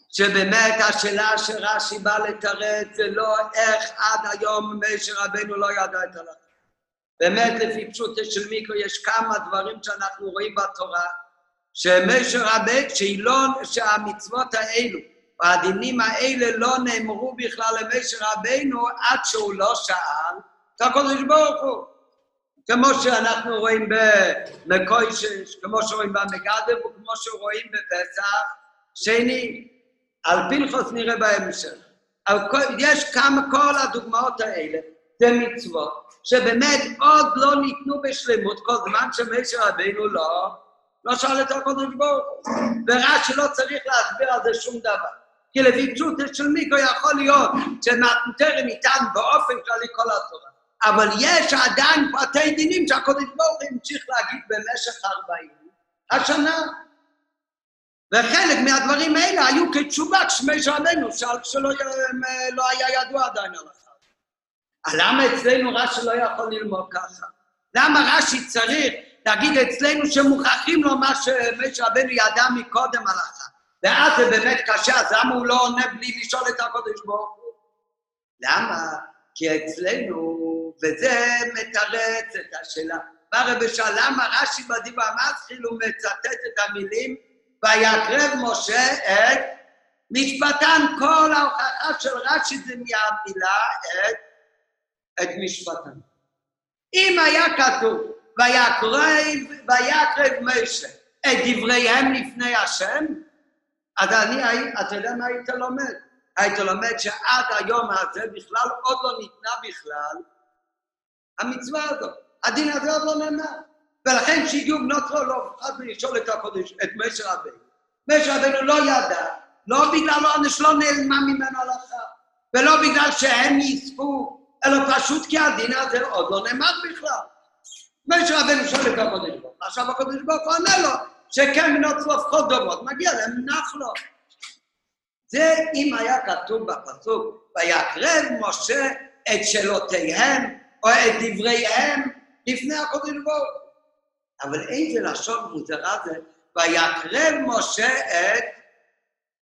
שבאמת השאלה שרש"י בא לתרץ זה לא איך עד היום משה רבנו לא ידע את הלכה. באמת לפי פשוטו של מיקרו יש כמה דברים שאנחנו רואים בתורה, שמשה רבנו, לא, שהמצוות האלו, והדינים האלה לא נאמרו בכלל למשה רבנו עד שהוא לא שאל את הקדוש ברוך הוא. כמו שאנחנו רואים במקוישש, כמו שרואים במגדל וכמו שרואים בפסח שני, על פנחוס נראה בהמשך. יש כמה, כל הדוגמאות האלה, זה מצוות, שבאמת עוד לא ניתנו בשלמות כל זמן שמשה רבינו לא, לא שאל את הקודש ברוך הוא. ורש"י לא צריך להסביר על זה שום דבר. כי לפי פשוטו של מיקרו יכול להיות שמטרם ניתן באופן כללי כל התורה. אבל יש עדיין פרטי דינים שהקודש ברוך המשיך להגיד במשך 40 השנה. וחלק מהדברים האלה היו כתשובה כשמשה רבנו שאל כשלא לא היה ידוע עדיין הלכה. למה אצלנו רש"י לא יכול ללמוד ככה? למה רש"י צריך להגיד אצלנו שמוכרחים לו מה שמשה רבנו ידע מקודם הלכה? ואז זה באמת קשה, אז למה הוא לא עונה בלי לשאול את הקודש ברוך הוא? למה? כי אצלנו, וזה מתרץ את השאלה. בא רבי שאל, למה רש"י בדיבר מתחיל הוא מצטט את המילים ויקרב משה את משפטן, כל ההוכחה של רש"י זה מהמילה את, את משפטן. אם היה כתוב ויקרב, ויקרב משה את דבריהם לפני השם, אז אני, אתה יודע מה היית לומד? היית לומד שעד היום הזה בכלל עוד לא ניתנה בכלל המצווה הזאת. הדין הזה עוד לא נאמר. ולכן כשהגיעו בנות צרור לא פחד לשאול את הקודש, את משה רבינו. משה רבינו לא ידע, לא בגלל העונש לא נעלמה ממנו הלכה, ולא בגלל שהם יספו, אלא פשוט כי הדין הזה עוד לא נאמר בכלל. משה רבינו שואל את הקודש ברוך עכשיו הקודש ברוך הוא עונה לו שכן בנות צרור לפחות דומות, מגיע להם נח לו. זה אם היה כתוב בפסוק, ויקרב משה את שאלותיהם או את דבריהם לפני הקודש ברוך אבל איזה לשון מוזרה זה, ויקרב משה את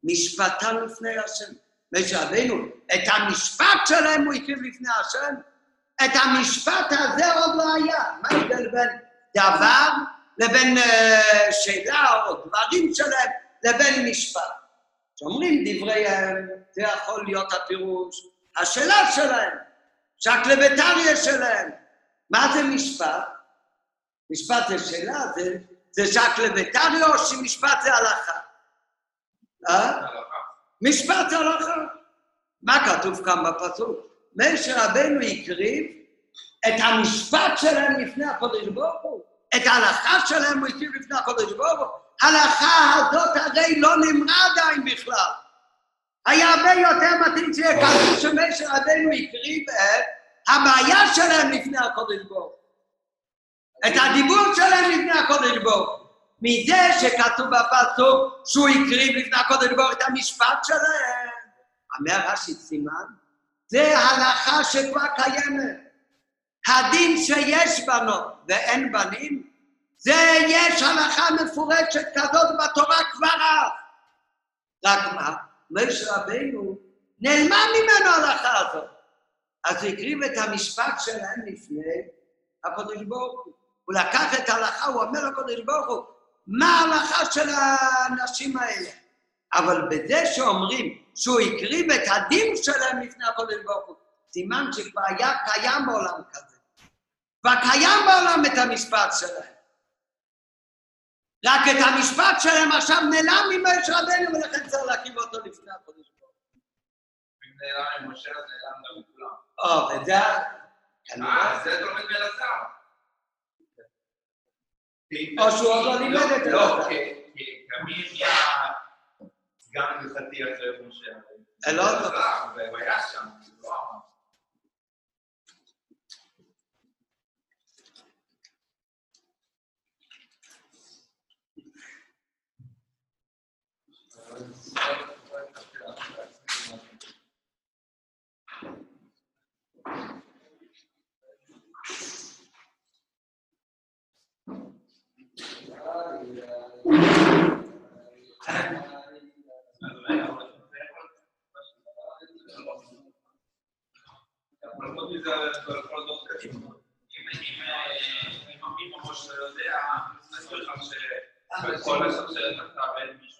משפטם לפני השם. משה רבינו, את המשפט שלהם הוא הקריב לפני השם, את המשפט הזה עוד לא היה. מה ההבדל בין דבר לבין uh, שאלה או דברים שלהם לבין משפט? כשאומרים דבריהם, זה יכול להיות הפירוש, השאלה שלהם, שהקלבטריה שלהם. מה זה משפט? משפט זה שאלה, זה, זה שהקלבטריה או שמשפט זה הלכה? אה? משפט זה הלכה. מה כתוב כאן בפסוק? משה רבנו הקריב את המשפט שלהם לפני הקודש ברוך הוא, את ההלכה שלהם הוא הקריב לפני הקודש ברוך. ההלכה הזאת הרי לא נאמרה עדיין בכלל. היה הרבה יותר מתאים שיהיה כתוב שמשה רבנו הקריב את הבעיה שלהם לפני הקודש ברוך את הדיבור שלהם לפני הקודש ברוך מזה שכתוב בפסוק שהוא הקריב לפני הקודש ברוך את המשפט שלהם. אומר רש"י סימן, זה הלכה שכבר קיימת. הדין שיש בנות ואין בנים, זה יש הלכה מפורשת כזאת בתורה כבר אז. רק מה? משה רבינו נעלמה ממנו ההלכה הזאת. אז הוא הקריב את המשפט שלהם לפני הקדוש ברוך הוא. הוא לקח את ההלכה, הוא אומר לקדוש ברוך הוא, מה ההלכה של האנשים האלה? אבל בזה שאומרים שהוא הקריב את הדין שלהם לפני הקדוש ברוך הוא, סימן שכבר היה קיים בעולם כזה. כבר קיים בעולם את המשפט שלהם. רק את המשפט שלהם עכשיו נעלם ממשה רבנו, ולכן צריך להקים אותו לפני הקדוש ברוך הוא. אם נעלם עם משה, אז נעלם גם מכולם. או, וזה... אה, זה תלמיד באלעזר. או שהוא עוד לא לימד את לא, אלעזר. כי תמיד נהיה סגן הלכתי אחרי משה. לא, לא. אלעזר, והוא היה שם. הוא לא אמר. אבל חוץ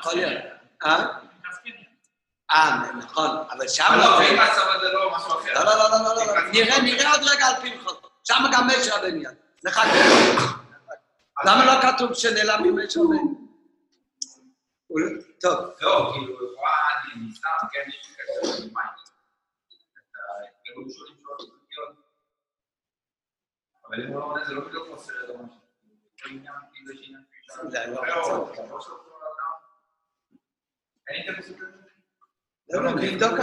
יכול להיות. אה? אה, נכון, אבל שם אבל לא לא. ואם הצבא זה לא משהו אחר. לא, לא, לא, לא, לא, לא, נראה, נראה עוד רגע על פנחס. שם גם משה יד. לך למה לא כתוב שנעלם ממשה רבנו? הוא- טוב, לא, כאילו, לכאורה אני סתם, כן, יש לי קשר עם מים. את הגירושים שלו בזכויות. אבל אם הוא לא עונה, זה לא בדיוק חוסר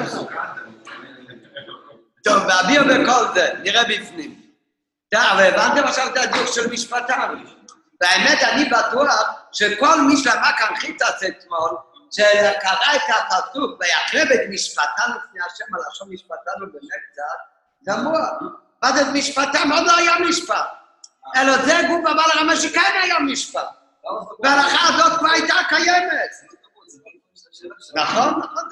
משהו. טוב, באוויר וכל זה, נראה בפנים. אבל הבנתם עכשיו את הדיוק של משפטם. והאמת, אני בטוח שכל מי שלמד כאן חיטס אתמול, שקרא את הפסוק, ויקרב את משפטם לפני השם, הלשון משפטנו באמת קצת, תמוה. מה זה משפטם? עוד לא היה משפט. אלא זה גוף אבל הרמה שכן היה משפט. וההלכה הזאת כבר הייתה קיימת. נכון, נכון.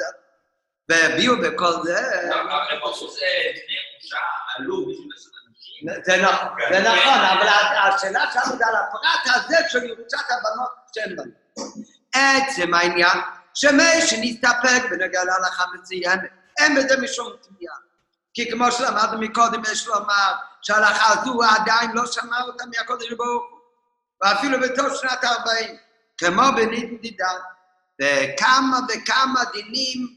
והביאו בכל זה... זה נכון, אבל השאלה שלנו זה על הפרט הזה של ירושת הבנות שהן בנות. עצם העניין, שמי שנסתפק בנוגע להלכה מצוינת, אין בזה משום תמיהה. כי כמו שלמדנו מקודם, יש לומר שההלכה הזו עדיין לא שמע אותה מהקודש ברוך הוא, ואפילו בתוך שנת ה-40, כמו בנדידה, וכמה וכמה דינים,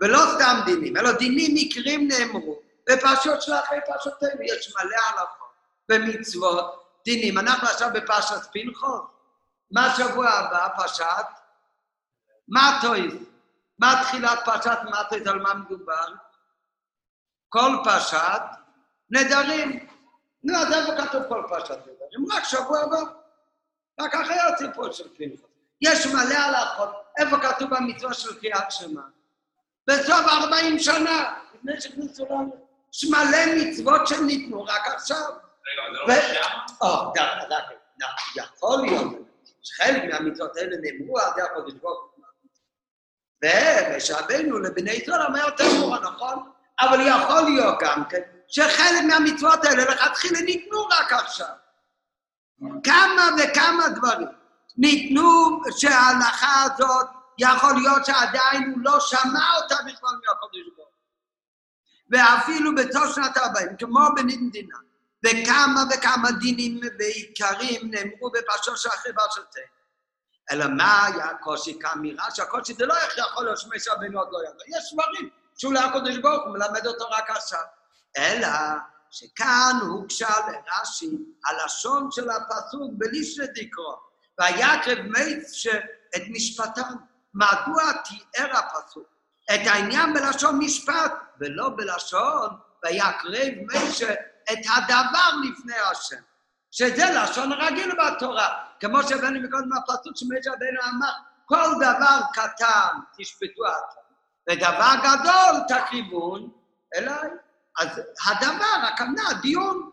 ולא סתם דינים, אלא דינים מקרים נאמרו, בפרשות של אחרי פרשותינו, יש מלא הלכות ומצוות, דינים. אנחנו עכשיו בפרשת פנחס. מה שבוע הבא? פרשת מטויס. מה תחילת פרשת מטויס? על מה מדובר? כל פרשת נדרים. נו, אז איפה כתוב כל פרשת נדרים? רק שבוע הבא. רק אחרי הסיפור של פנחס. יש מלא הלכות. איפה כתוב במצווה של קריאת שמע? בסוף 40 שנה, לפני שנכנסו לנו. יש מלא מצוות שניתנו רק עכשיו. רגע, זה לא שם? או, ד- ד- ד- יכול להיות שחלק מהמצוות האלה נאמרו על ידי הקודש ברוך הוא. ומשעבנו לבני ישראל אומר יותר מאוחר, נכון? אבל יכול להיות גם כן שחלק מהמצוות האלה לכתחילה ניתנו רק עכשיו. כמה וכמה דברים ניתנו שההלכה הזאת, יכול להיות שעדיין הוא לא שמע אותה בכלל מהקודש ברוך. ואפילו בתוך שנת 40, כמו בנדינה, וכמה וכמה דינים ועיקרים נאמרו בפרשו של אחרי פרשותינו. אלא מה היה הקושי כאמירה? שהקושי זה לא איך יכול להיות שמשה רבנו עוד לא ידע. יש דברים שאולי הקדוש ברוך הוא מלמד אותו רק עכשיו. אלא שכאן הוגשה לרש"י הלשון של הפסוק בלישנה דקרו. ויקרב מייץ את משפטם. מדוע תיאר הפסוק את העניין בלשון משפט, ולא בלשון ויקרב משה את הדבר לפני השם. שזה לשון רגיל בתורה. כמו שהבאנו מקודם מהפסוק שמשה רבנו אמר, כל דבר קטן תשפטו אתם, ודבר גדול תקריבון אליי. אז הדבר, הכוונה, דיון,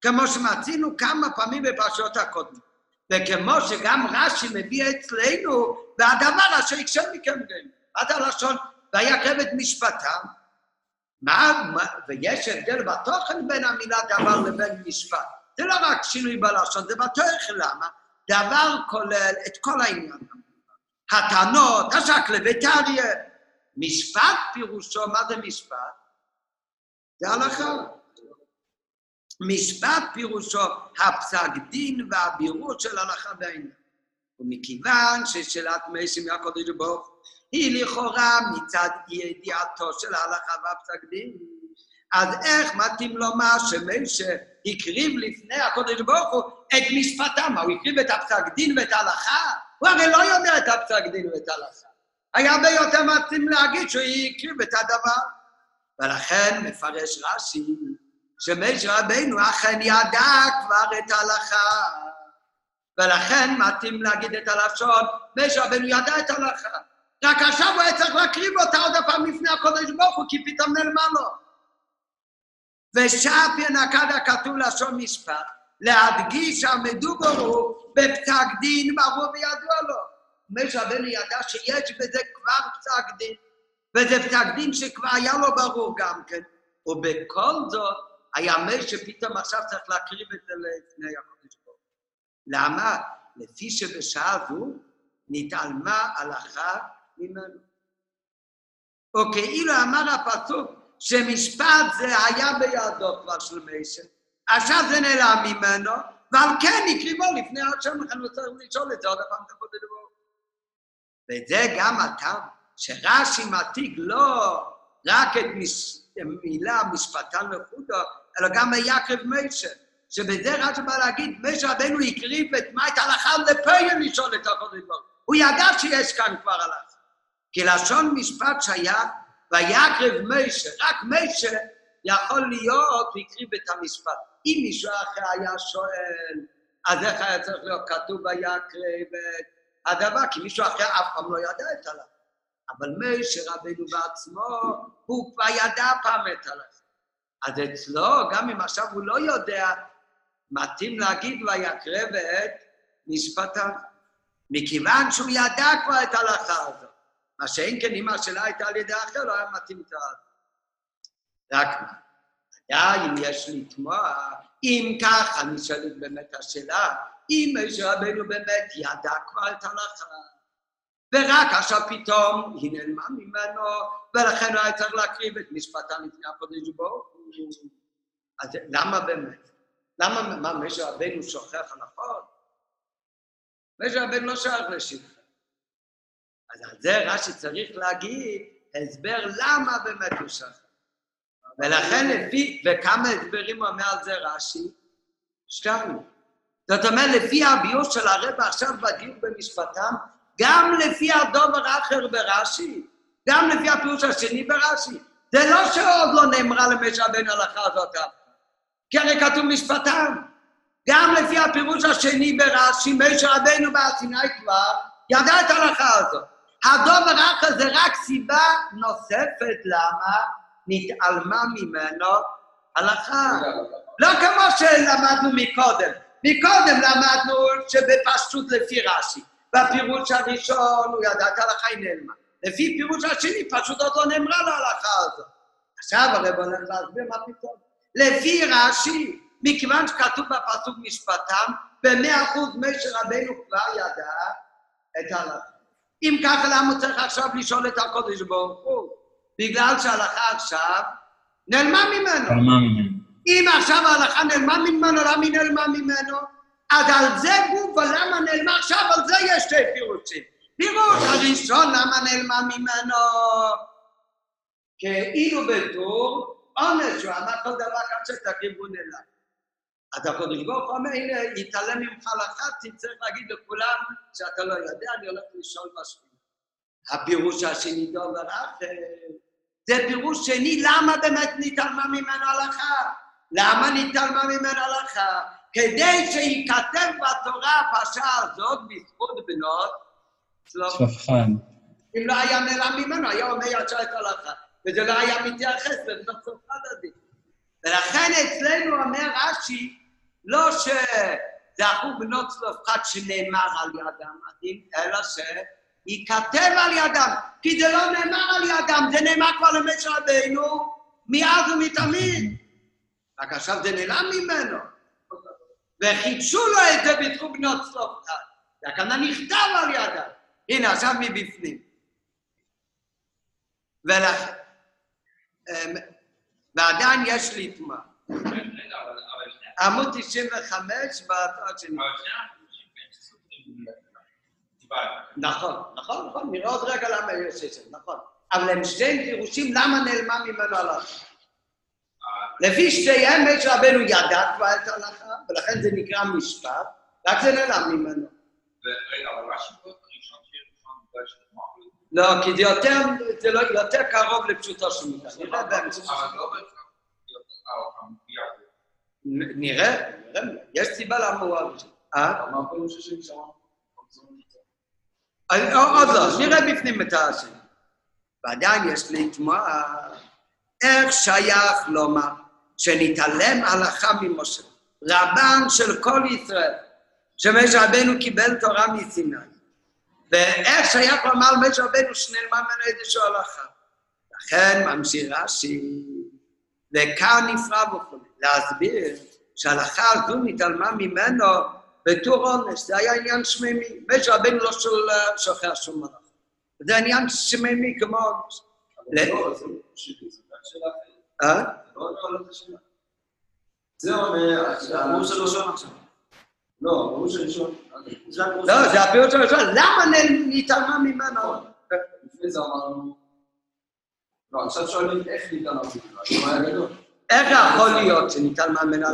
כמו שמצינו כמה פעמים בפרשות הקודמות. וכמו שגם רש"י מביא אצלנו, והדבר אשר יקשה מכם גם. עד הלשון, ויקרב את משפטם. מה, מה, ויש הבדל בתוכן בין המילה דבר לבין משפט. זה לא רק שינוי בלשון, זה בתוכן, למה? דבר כולל את כל העניין. הטענות, השקלוויטריה. משפט פירושו, מה זה משפט? זה הלכה. משפט פירושו הפסק דין והבירור של הלכה בעניין. ומכיוון ששאלת משים מהקודש ברוך היא לכאורה מצד אי ידיעתו של ההלכה והפסק דין, אז איך מתאים לומר שמשה הקריב לפני הקודש ברוך הוא את משפטם? הוא הקריב את הפסק דין ואת ההלכה? הוא הרי לא יודע את הפסק דין ואת ההלכה. היה הרבה יותר מתאים להגיד שהוא הקריב את הדבר. ולכן מפרש רש"י שמשה רבינו אכן ידע כבר את ההלכה. ולכן מתאים להגיד את הלשון, משה רבינו ידע את ההלכה. רק עכשיו הוא היה צריך להקריב אותה עוד פעם לפני הקודש ברוך הוא, כי פתאום נעלמה לו. ושאפי נקד הכתוב לשון משפט, להדגיש שהמדובר הוא בפסק דין ברור וידוע לו. משה רבנו ידע שיש בזה כבר פסק דין, וזה פסק דין שכבר היה לו ברור גם כן. ובכל זאת, היה משה פתאום עכשיו צריך להקריב את זה לפני הקודש ברוך. למה? לפי שבשעה זו נתעלמה הלכה ממנו. או כאילו אמר הפסוק שמשפט זה היה בידו כבר של משה, עכשיו זה נעלם ממנו, ועל כן הקריבו לפני השם, לכן הוא צריך לשאול את זה עוד פעם את הקודש ברוך וזה גם הטעם, שרש"י מעתיק לא רק את מש... משפטן לחודו, אלא גם ויקרב משה. שבזה רש"י בא להגיד, משה רבנו הקריב את מה את ההלכה לפעמים לשאול את הקודש ברוך הוא. ידע שיש כאן כבר הלכה. כי לשון משפט שייך, ויקרב משה, רק משה יכול להיות והקריב את המשפט. אם מישהו אחר היה שואל, אז איך היה צריך להיות כתוב ויקרב הדבר? כי מישהו אחר אף פעם לא ידע את הלכה. אבל משה רבנו בעצמו, הוא כבר ידע פעם את הלכה. אז אצלו, גם אם עכשיו הוא לא יודע, מתאים להגיד ויקרב את משפטיו. מכיוון שהוא ידע כבר את ההלכה הזאת. מה שאין כן אם השאלה הייתה על ידי אחר, לא היה מתאים את ה... רק מה? עדיין יש לתמוע, אם ככה נשאלת באמת השאלה, אם משה רבנו באמת ידע כבר את ההלכה, ורק עכשיו פתאום היא נעלמה ממנו, ולכן הוא היה צריך להקריב את משפטה לפני הקודש ברוך הוא. אז למה באמת? למה, מה, משה רבנו שוכח הלכות? משה רבנו לא שייך לשכחה. אז על זה רש"י צריך להגיד הסבר למה באמת הוא שכח. ולכן לפי, וכמה הסברים הוא אומר על זה רש"י? שתיים. זאת אומרת, לפי הביור של הרב עכשיו בדיוק במשפטם, גם לפי הדובר האחר ברש"י, גם לפי הפירוש השני ברש"י. זה לא שעוד לא נאמרה למשה רבנו ההלכה הזאת כי הרי כתוב משפטם. גם לפי הפירוש השני ברש"י, משה רבנו בהר סיני כבר ידע את ההלכה הזאת. הדובר האחר זה רק סיבה נוספת למה נתעלמה ממנו הלכה. לא כמו שלמדנו מקודם. מקודם למדנו שבפשטות לפי רש"י. בפירוש הראשון הוא ידע את ההלכה היא נעלמה. לפי פירוש השני פשוט עוד לא נאמרה להלכה הזאת. עכשיו הרב הולך להסביר מה פתאום. לפי רש"י, מכיוון שכתוב בפסוק משפטם, במאה אחוז משה רבנו כבר ידע את ההלכה. אם ככה, למה הוא צריך עכשיו לשאול את הקודש ברוך הוא? בגלל שההלכה עכשיו נעלמה ממנו. נעלמה ממנו. אם עכשיו ההלכה נעלמה ממנו, למה היא נעלמה ממנו? אז על זה גוף, ולמה נעלמה עכשיו, על זה יש שתי פירוצים. פירוש הראשון, למה נעלמה ממנו? כאילו בתור עונש, הוא אמר כל דבר כך שתקריבו נעלם. אז הקודש ברוך אומר, הנה, יתעלם ממך לחת, תצטרך להגיד לכולם שאתה לא יודע, אני הולך לשאול בשביל. הפירוש השני דובר אחר, זה פירוש שני, למה באמת נתעלמה ממנו הלכה? למה נתעלמה ממנו הלכה? כדי שייכתב בתורה הפרשה הזאת בזכות בנות צלופחד. אם לא היה נעלם ממנו, היה אומר ישר את ההלכה. וזה לא היה מתייחס לבנות צרפת הדין. ולכן אצלנו אומר רש"י, לא אחוז בנות צלופחת שנאמר על ידם הדין, אלא שייכתב על ידם, כי זה לא נאמר על ידם, זה נאמר כבר למשה רבינו מאז ומתמיד. רק עכשיו זה נעלם ממנו. וחידשו לו את זה בתחום בנות צלופחת. והכוונה נכתב על ידם. הנה, עכשיו מבפנים. ולכן, אמ, ועדיין יש אבל שנייה, עמוד 95 בהצעה שלי. נכון, נכון, נכון, נראה עוד רגע למה יש את זה, נכון. אבל הם שניהם פירושים למה נעלמה ממנו הלכה. לפי שתיהם משה רבנו ידע כבר את ההלכה, ולכן זה נקרא משפט, רק זה נעלם ממנו. ורגע, אבל רש"י פה ראשון ראשון בגלל שתמוך. לא, כי זה יותר, זה לא, יותר קרוב לפשוטו של מידה. נראה בהמשך. אבל לא בהכרח. אה. נ- נראה, נראה, יש סיבה למה הוא זה. אה? מה פירוש השם שם? אז- עוד לא, נראה בפנים את השני. ועדיין יש לתמוע איך שייך לומר שנתעלם הלכה ממשה, רבן של כל ישראל, שמשה רבנו קיבל תורה מסיני. ואיך שייך לומר על משה רבנו שנעלמה ממנו איזושהי הלכה. לכן ממשיך רש"י, וכאן נפרע וכו', להסביר שההלכה הזו נתעלמה ממנו בתור עונש, זה היה עניין שמימי. משה רבנו לא שוכח שום מלאכה. זה עניין שמימי כמו עונש. ל- לא, זה לא זה. אה? זה לא. זה. זה הפירוש הראשון עכשיו. לא, הפירוש הראשון. זה לא. זה הפירוש הראשון, למה נתעלמה ממנו? לפני זה אמרנו... לא, עכשיו שואלים איך זה בעיה גדול. איך יכול להיות שנתעלמה ממנו?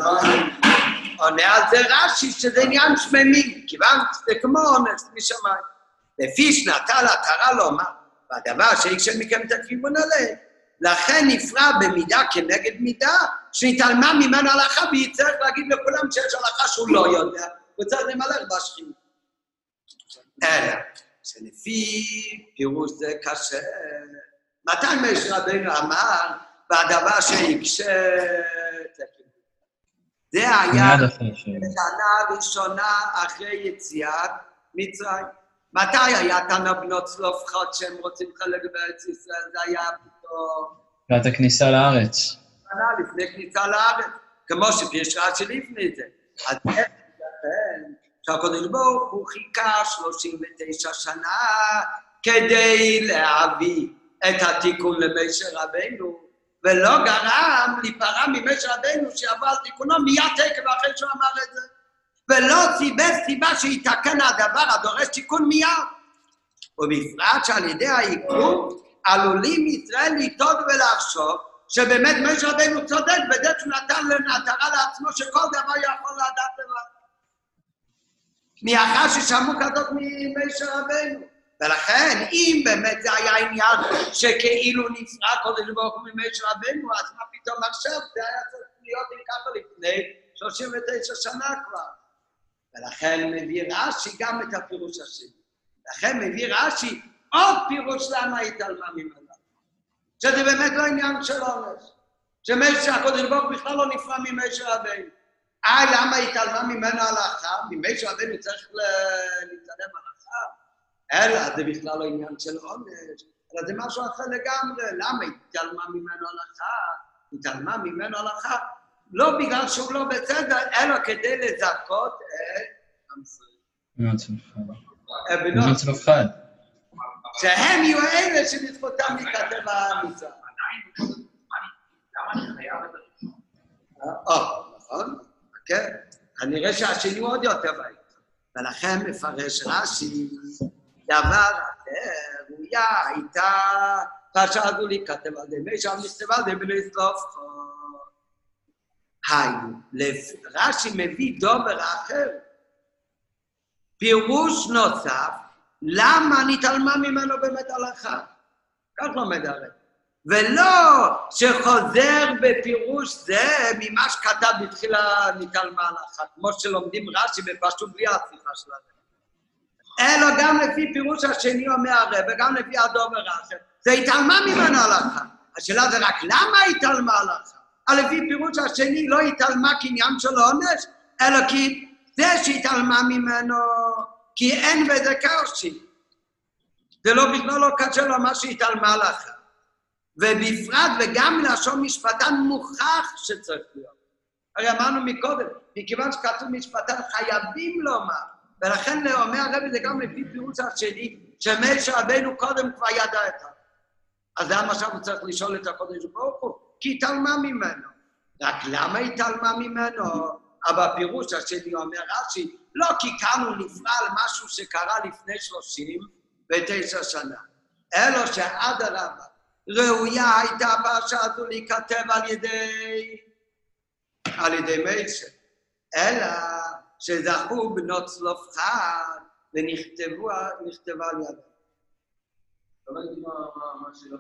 עונה על זה רש"י שזה עניין שמימי, כיוון שזה כמו עונש משמיים. לפי שנטל עטרה לומר, והדבר שיקשה מכם את הכיוון עליהם, לכן נפרע במידה כנגד מידה, שנתעלמה ממנו הלכה, ויצטרך להגיד לכולם שיש הלכה שהוא לא יודע, הוא צריך למלא בשכינה. אלא, שלפי פירוש זה קשה. מתי משה רבינו אמר, והדבר שיקשה? זה היה מיד אחרי ש... שנה ראשונה אחרי יציאת מצרים. מתי היה תנא בנות צלופחת שהם רוצים חלק בארץ ישראל? זה היה לקראת הכניסה לארץ. לפני כניסה לארץ, כמו שפירש רש"י לפני זה. אז איך ייתכן שהקדוש ברוך הוא חיכה 39 שנה כדי להביא את התיקון למשה רבנו, ולא גרם להיפרע ממשה רבנו שיבוא על תיקונו מיד תקף אחרי שהוא אמר את זה. ולא סיבס סיבה שיתקן הדבר הדורש תיקון מיד. ובפרט שעל ידי העיכוב עלולים ישראל לטעות ולחשוב שבאמת משה רבנו צודק בזה שהוא נתן למטרה לעצמו שכל דבר יכול לדעת לבד. מאחר ששמעו כזאת ממשה רבנו. ולכן, אם באמת זה היה עניין שכאילו נפרע קודש ברוך הוא ממשה רבנו, אז מה פתאום עכשיו? זה היה צריך להיות אם ככה לפני 39 שנה כבר. ולכן מביא רש"י גם את הפירוש השני. לכן מביא רש"י עוד פירוש למה התעלמה ממנו. שזה באמת לא עניין של עונש. שמשה הקודש ברוך בכלל לא נפרע ממשה רבנו. אה, למה התעלמה ממנו הלכה? ממשה רבנו צריך להתעלם הלכה? אלא זה בכלל לא עניין של עונש, אלא זה משהו אחר לגמרי. למה התעלמה ממנו הלכה? התעלמה ממנו הלכה לא בגלל שהוא לא בסדר, אלא כדי לזכות את עם ישראל. מאוד צלופחד. שהם יהיו אלה שבזכותם ייכתב המצווה. נכון, כן. כנראה שהשני הוא עוד יותר בעיה. ולכן מפרש רש"י, דבר אחר, ראויה הייתה פרשה הזו להיכתב על ידי שם נכתבה על ידי בני סלופחו. היינו, רש"י מביא דובר אחר, פירוש נוסף, למה נתעלמה ממנו באמת הלכה? כך לומד הרי. ולא שחוזר בפירוש זה ממה שכתב בתחילה נתעלמה הלכה, כמו שלומדים רש"י בפשוט בלי השיחה שלנו. אלא גם לפי פירוש השני אומר הרב, וגם לפי הדובר האחר. זה התעלמה ממנו הלכה. השאלה זה רק למה התעלמה הלכה? לפי פירוש השני לא התעלמה כעניין של עונש, אלא כי זה שהתעלמה ממנו, כי אין בזה קושי. זה לא בכלל לא קשה לו מה שהתעלמה הלכה. ובפרט וגם מלשון משפטן מוכח שצריך להיות. הרי אמרנו מקודם, מכיוון שכתוב משפטן חייבים לומר, ולכן אומר הרבי זה גם לפי פירוש השני, שמשה רבנו קודם כבר ידע את זה. אז למה עכשיו הוא צריך לשאול את הקודש ברוך הוא? כי התעלמה ממנו. רק למה התעלמה ממנו? אבל הפירוש השני אומר רש"י, לא כי כאן הוא נפרע על משהו שקרה לפני שלושים ותשע שנה, אלא שאדרבה, ראויה הייתה הפרשה הזו להיכתב על ידי, על ידי מיישה, אלא שזכו בנות צלופחד ונכתבו נכתבה על ידם. לא ראיתי מה השאלה.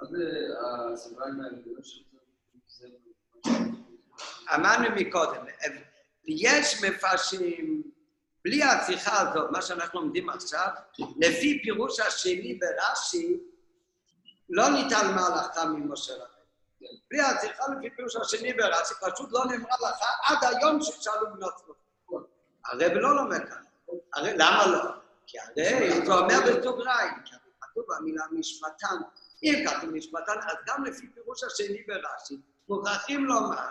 מה זה הסוגריים האלה? אמרנו מקודם, יש מפרשים, בלי השיחה הזאת, מה שאנחנו לומדים עכשיו, לפי פירוש השני ברש"י, לא ניתן מהלכה ממשה רבנו. בלי השיחה לפי פירוש השני ברש"י, פשוט לא נאמרה לך עד היום ששאלו בנות צלופחד. הרב לא לומד כאן. למה לא? כי הרי זה אומר בסוגריים, כי כתוב במילה משפטן. אם כתוב משפטן, אז גם לפי פירוש השני ברש"י, מוכרחים לומר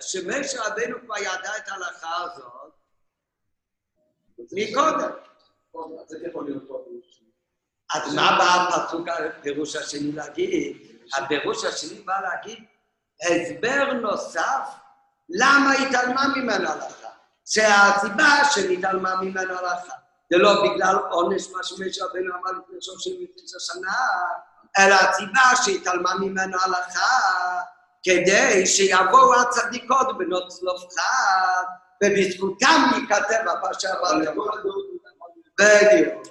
שמשה רבנו כבר ידע את ההלכה הזאת מקודם. אז מה בא הפסוק הפירוש השני להגיד? הפירוש השני בא להגיד הסבר נוסף למה התעלמה ממנו הלכה. שהסיבה שהתעלמה ממנו הלכה זה לא בגלל עונש מה שמשה רבנו אמר לפני 39 שנה, אלא הסיבה שהתעלמה ממנו הלכה כדי שיבואו הצדיקות בנות צלופחד ובזכותם ייכתב הפרשה הבאה. בדיוק.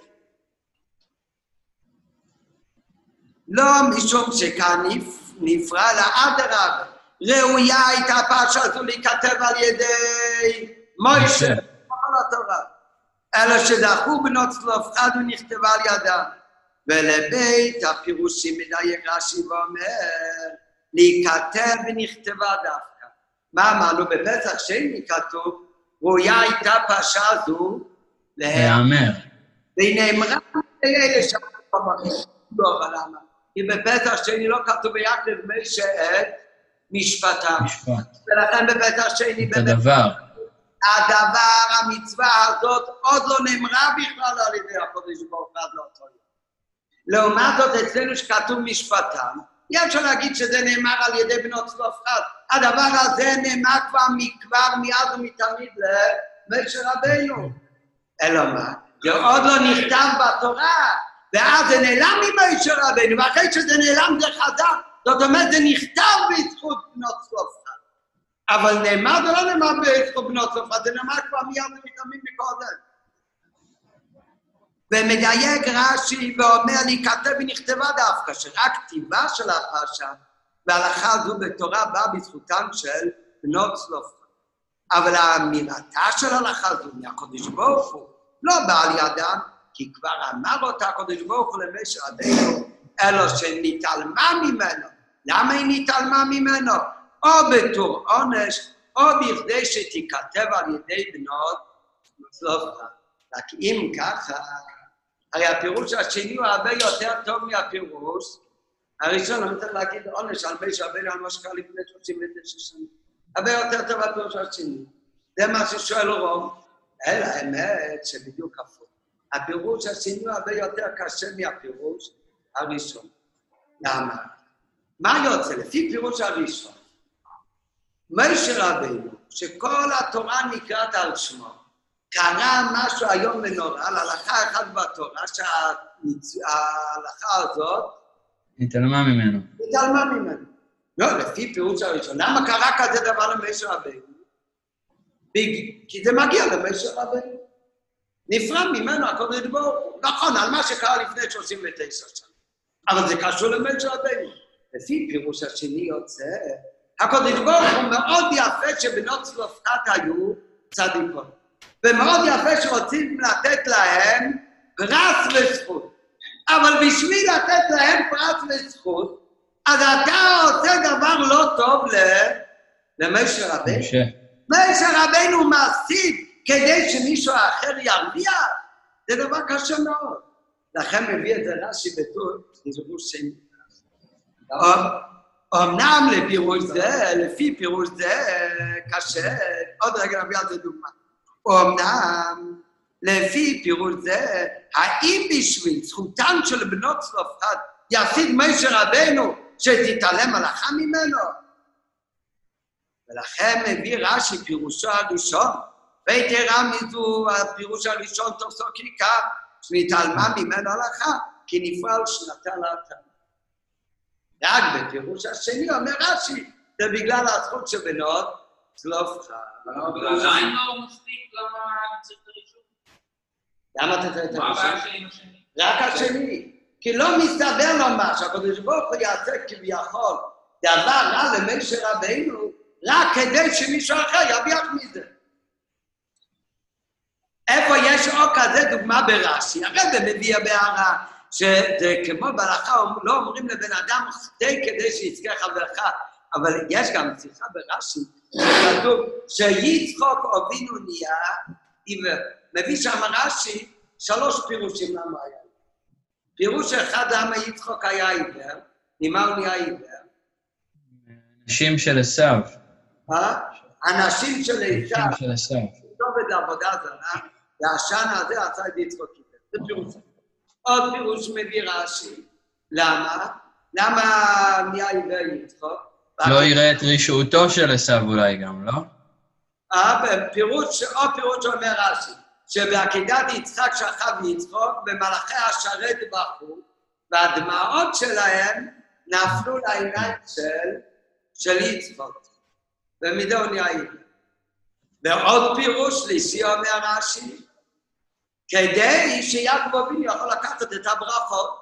לא משום שכאן נפ- נפרע לאדרבה. ראויה הייתה הפרשה הזו להיכתב על ידי מוישה, כל התורה. אלא שדחו בנות צלופחד ונכתבה על ידם. ולבית הפירושים מדייק רש"י ואומר, להיכתב ונכתבה דווקא. מה אמרנו? בפסח שני כתוב, ראויה הייתה פרשה זו להיאמר. והיא נאמרה לאלה במקום. לא, אבל למה? כי בפסח שני לא כתוב ויקרב משה את משפטם. משפט. ולכן בפסח שני את הדבר. הדבר, המצווה הזאת, עוד לא נאמרה בכלל על ידי הקודש ברוך הוא עד לאותו יום. לעומת זאת, אצלנו שכתוב משפטם, אי אפשר להגיד שזה נאמר על ידי בנות צלופחד. הדבר הזה נאמר כבר מכבר, מאז ומתמיד למשה רבנו. אלא מה? זה עוד לא נכתב בתורה, ואז זה נעלם ממשה רבנו, ואחרי שזה נעלם זה חזר. זאת אומרת, זה נכתב בזכות בנות צלופחד. אבל נאמר זה לא נאמר בזכות בנות צרפת, זה נאמר כבר מיד ומתאמים מקודם. ומדייק רש"י ואומר להיכתב ונכתבה דווקא, שרק כתיבה של הפרשה וההלכה הזו בתורה באה בזכותם של בנות צלופחד. אבל האמירתה של ההלכה הזו מהקדוש ברוך הוא לא באה על כי כבר אמר אותה הקדוש ברוך הוא למשה רבינו, אלא שנתעלמה ממנו. למה היא נתעלמה ממנו? או בתור עונש, או בכדי שתיכתב על ידי בנות צלופחד. רק אם ככה, הרי הפירוש השני הוא הרבה יותר טוב מהפירוש הראשון, אני צריך להגיד עונש על מי שרבנו על מה שקרה לפני 39 שנים. הרבה יותר טוב מהפירוש השני. זה מה ששואל רוב. אלא האמת שבדיוק הפוך. הפירוש השני הוא הרבה יותר קשה מהפירוש הראשון. למה? מה יוצא? לפי פירוש הראשון, משה רבינו, שכל התורה נקראת על שמו, קרה משהו איום ונורא על הלכה אחת בתורה, שההלכה הזאת התעלמה ממנו. התעלמה ממנו. לא, לפי פירוש הראשון. למה קרה כזה דבר למשה רבינו? כי זה מגיע למשה רבינו. נפרד ממנו הקודש ברוך הוא. נכון, על מה שקרה לפני 39 שנה. אבל זה קשור למשה רבינו. לפי פירוש השני יוצא, הקודש ברוך הוא מאוד יפה שבנות צלופחת היו צדיקות. ומאוד יפה שרוצים לתת להם פרס וזכות. אבל בשביל לתת להם פרס וזכות, אז אתה עושה דבר לא טוב ל- למשה רבנו. משה. רבנו מפסיד כדי שמישהו אחר ירוויח, זה דבר קשה מאוד. לכן מביא את זה רש"י בתור, תזכרו שני. אמנם לפירוש זה, לפי פירוש זה, קשה, עוד רגע נביא על זה דוגמה. אמנם, לפי פירוש זה, האם בשביל זכותן של בנות צלופחד יפסיד משה רבנו שתתעלם הלכה ממנו? ולכן מביא רש"י פירושו הראשון, ויתרה מזו, הפירוש הראשון תופסו כיכר, שנתעלמה ממנו הלכה, כי נפעל שנתה להתאמה. רק בפירוש השני אומר רש"י, זה בגלל הזכות שבנות צלופחד. אבל עדיין לא מספיק למה צריך את הראשון. למה אתה צריך את מה הראשון? הבעיה שלי עם השני? רק השני. כי לא מסתבר לו מה, שהקדוש ברוך הוא יעשה כביכול דבר רע למשה רבינו, רק כדי שמישהו אחר ירוויח מזה. איפה יש עוד כזה דוגמה ברש"י? הרב מביא בהערה שזה כמו בהלכה, לא אומרים לבן אדם חטא כדי שיזכה חברך, אבל יש גם שיחה ברש"י, שכתוב שיצחוק אבינו נהיה עיוור. מביא שם רש"י שלוש פירושים למה היה. פירוש אחד למה יצחוק היה עיוור, ממה הוא נהיה עיוור? נשים של עשיו. אה? אנשים של אישה, נשים של עשיו. כתובת עבודה זרה, והעשן הזה עשה את יצחוק עיוור. זה פירוש. עוד פירוש מביא רש"י. למה? למה נהיה עיוור יצחוק? לא יראה את רשעותו של עשיו אולי גם, לא? אה, בפירוש, עוד פירוש אומר רש"י, שבעקידת יצחק שכב יצחוק, ומלאכי השרת בכו, והדמעות שלהם נפלו לעיניים של, של יצחוק. נהיה עיוור. ועוד פירוש שלישי אומר רש"י, כדי שיעקב אבינו יכול לקחת את הברכות,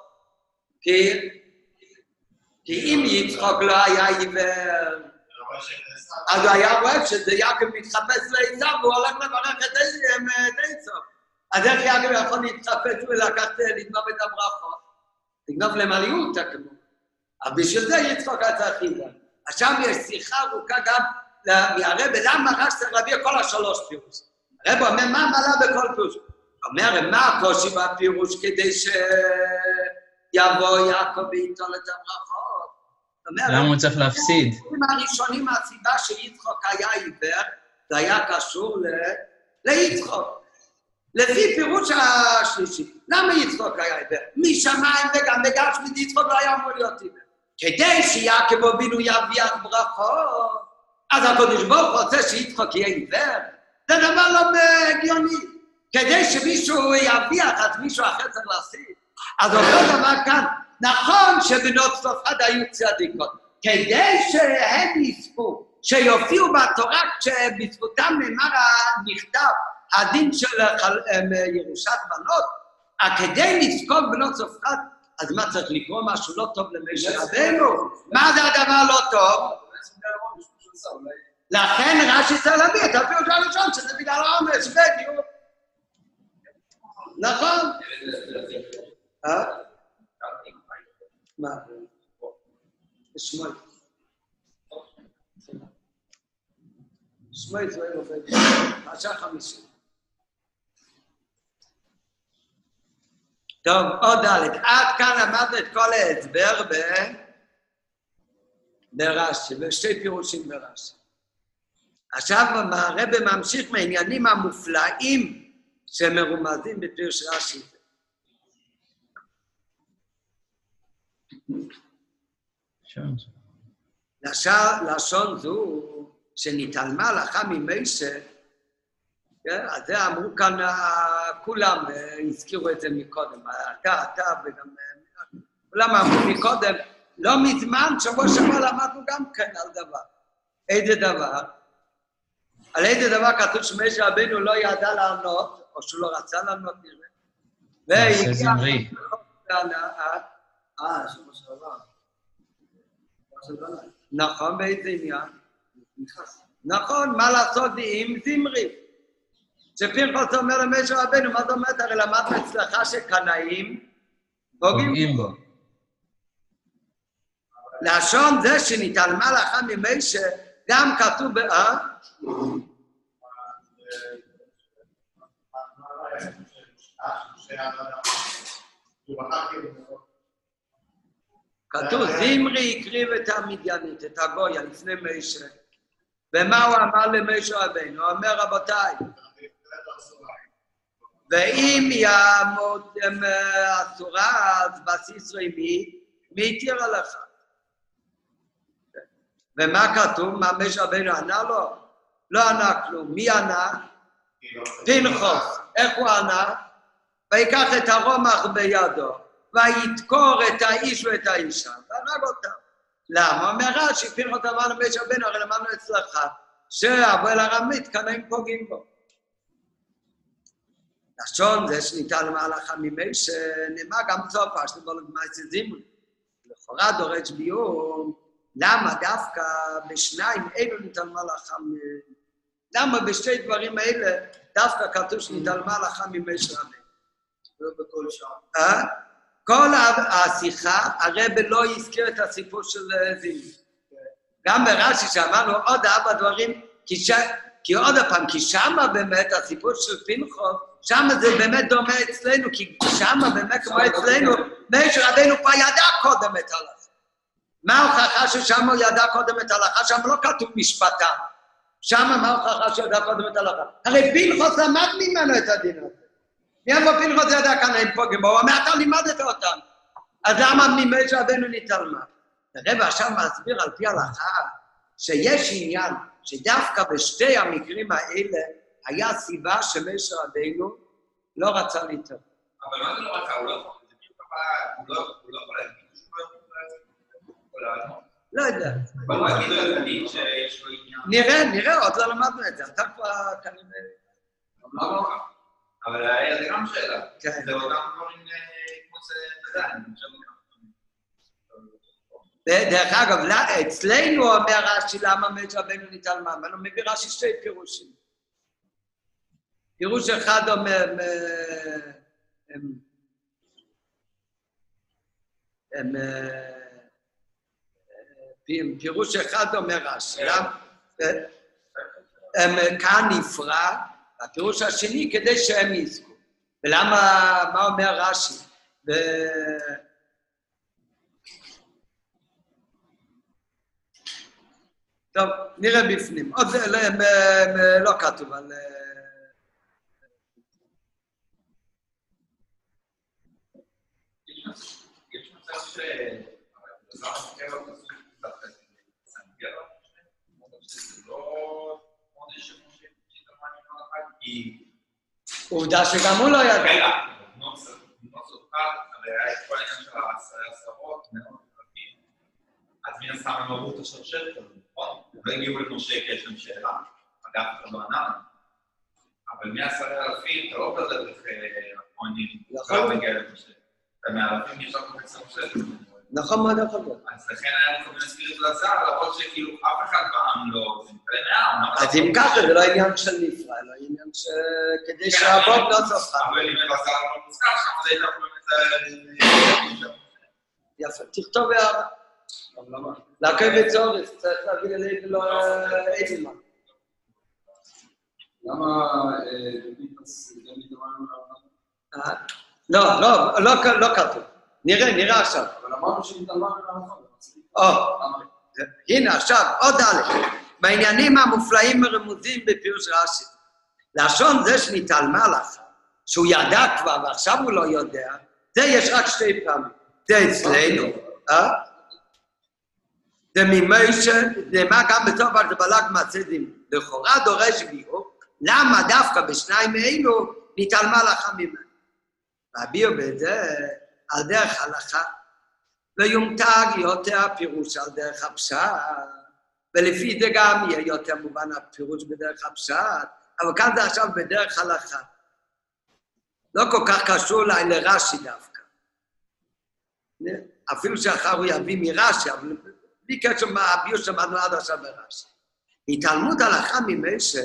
כי, כי אם יצחוק לא היה עיוור, אז הוא היה רואה שזה יעקב מתחפש לעיסאו והוא הולך לברך את עיסאו. אז איך יעקב יכול להתחפש ולקחת, לגנוב את הברכות? לגנוב למעליות כמו. אבל בשביל זה יצחוק היה צריך עיוור. אז שם יש שיחה ארוכה גם מהרב, למה רק צריך להביא כל השלוש פירוש. הרב אומר, מה מעלה בכל פירוש? אומר, מה הקושי בפירוש כדי שיבוא יעקב וייטול את הברכות? אומר, למה הוא צריך להפסיד? הסיפורים הראשונים, הסיבה שיצחוק היה עיוור, זה היה קשור ל- ליצחוק. לפי פירוש השלישי, למה יצחוק היה עיוור? משמיים וגם בגשמית יצחוק לא היה אמור להיות עיוור. כדי שיעקב אבינו ירוויח ברכות, אז הקדוש ברוך הוא רוצה שיצחוק יהיה עיוור? זה דבר לא הגיוני. כדי שמישהו ירוויח, אז מישהו אחר צריך להפסיד. אז אותו דבר כאן, נכון שבנות צלופחד היו צדיקות, כדי שהם יזכו, שיופיעו בתורה כשבזכותם נאמר הנכתב, הדין של ירושת בנות, אה, כדי לזכות בנות צלופחד, אז מה צריך לקרוא משהו לא טוב למשה רבנו? מה זה הדבר לא טוב? לכן רש"י צריך להביא את הפירוש הראשון, שזה בגלל העומס, בדיוק. נכון? חמישית. טוב, עוד ד', עד כאן למדת את כל ההסבר ב... ברש"י, בשתי פירושים ברש"י. עכשיו הרב ממשיך מהעניינים המופלאים שמרומזים בפירוש רש"י. לשון, זו שנתעלמה הלכה ממשה, כן? אז זה אמרו כאן אה, כולם, אה, הזכירו את זה מקודם, אתה, אתה וגם... אה, כולם אמרו מקודם, לא מזמן, שבוע שעבר למדנו גם כן על דבר. איזה דבר? על איזה דבר כתוב שמשה רבנו לא ידע לענות, או שהוא לא רצה לענות, נראה. והנאה, אה, שבוע שעבר. נכון, באיזה עניין? נכון, מה לעשות עם זמרי? שפנחס אומר למשה רבנו, מה זאת אומרת? הרי למדנו אצלך שקנאים פוגעים. בו. לשון זה שנתעלמה לך ממשה, גם כתוב ב... אה? כתוב, זמרי הקריב את המדיינית, את הגויה, לפני משה. ומה הוא אמר למשה רבנו? הוא אומר, רבותיי, ואם יעמוד אמ, אסורה, אז בסיס מי? מי התיר עליך? ומה כתוב? מה משה רבנו ענה לו? לא ענה כלום. מי ענה? פנחוס. איך הוא ענה? ויקח את הרומח בידו, וידקור את האיש ואת האישה, והרג אותם. למה? אומר רש"י, פנחוס אמר למשה רבנו, הרי למדנו אצלך, שהבועל הרמית קנאים פוגעים בו. לשון זה שניתן למהלכה ממשה, נאמר גם סופה, שבו לגמייסי זימון. לכאורה דורש ביור, למה דווקא בשניים אלו ניתן מהלכה מ... למה בשתי דברים האלה דווקא כתוב שניתן מהלכה ממשה רבנו? לא בכל שעה. אה? כל השיחה, הרב לא הזכיר את הסיפור של אה, זימון. גם ברש"י שאמרנו עוד ארבע דברים, כי, ש... כי עוד פעם, כי שמה באמת הסיפור של פנחס, שמה זה באמת דומה אצלנו, כי שמה באמת כמו אצלנו, משה רבנו כבר ידע קודם את ההלכה. מה ההוכחה ששם הוא ידע קודם את ההלכה? שם לא כתוב משפטם. שמה מה ההוכחה שהוא ידע קודם את ההלכה? הרי פנחס למד ממנו את הדין הזה. מאיפה פנחס ידע כאן הם פוגעים בו? הוא אומר, אתה לימדת אותם. אז למה ממשה רבנו נתעלמה? הרב עכשיו מסביר על פי ההלכה שיש עניין שדווקא בשתי המקרים האלה היה סיבה שמשה רבנו לא רצה להתעלם. אבל מה זה לא רצה? הוא לא יכול, לא לא להגיד שהוא לא יכול לענות. לא יודע. אבל הוא יגיד לו להגיד שיש לו עניין. נראה, נראה, עוד לא למדנו את זה. אתה כבר כנראה... אבל זה גם שאלה. כן. זה אותם דברים אה, כמו זה, אתה יודע, אני דרך אגב, אצלנו אומר רש"י למה משה רבנו נתעלמה, אבל הוא מביא רש"י שתי פירושים. פירוש אחד אומר, אה, פי- פירוש אחד אומר רש"י? אה, הם כאן נפרע, והפירוש השני כדי שהם יזכו. ולמה, מה אומר רש"י? ו- טוב, נראה בפנים. עוד לא, לא כתוב על... אה, יש מצב ש... אבל למה חוקר לא תעשו דווקא את סנגר? אבל שזה לא עונש שמשה שיטרמני מהלכה, כי... עובדה שגם הוא לא ידע. רגע, נוץ אותך, הרי היה את כל העניין של העשרות, מאות אלפים, אז מן הסתם הם עברו את השרשרת הזאת, נכון? לא הגיעו למשה כי יש להם שאלה, אגב, אתה לא ענה לנו. אבל מעשרה אלפים, אתה לא כזה דרך הכהנים, אתה יכול לא להיות. מגיע למשה. נכון מאוד יכול להיות. אז לכן היה כל מיני ספיריט לזר, למרות שכאילו אף אחד בעם לא... זה מתקדם מהעם, למה אז לא? אם ככה, זה לא עניין של נפרע, אלא עניין ש... כדי שהבוב לא צופה. אבל אם אלעזר לא מוזכר שם, אז היית באמת... אה, יפה, תכתוב הערה. לעכב את זורס, צריך אליי ולא אייזלמן. למה אה, אה? לא, לא, לא לא כתוב. נראה, נראה עכשיו. אבל אמרנו שנתאמן מהלכה. או, הנה עכשיו, עוד א', בעניינים המופלאים הרמוזים בפירוש רש"י. לשון זה שנתעלמה לך, שהוא ידע כבר ועכשיו הוא לא יודע, זה יש רק שתי פעמים. זה אצלנו, אה? זה ממשה, נאמר גם זה בלג מעשידים. לכאורה דורש ביור, למה דווקא בשניים מאלו נתעלמה לך ממנו. והביאו בזה על דרך הלכה. ויומתג יותר הפירוש על דרך הפשט, ולפי זה גם יהיה יותר מובן הפירוש בדרך הפשט, אבל כאן זה עכשיו בדרך הלכה. לא כל כך קשור אולי לרש"י דווקא. אפילו שאחר הוא יביא מרש"י, אבל בלי קשר מה הביור שמענו עד עכשיו ברש"י. התעלמות הלכה ממשה,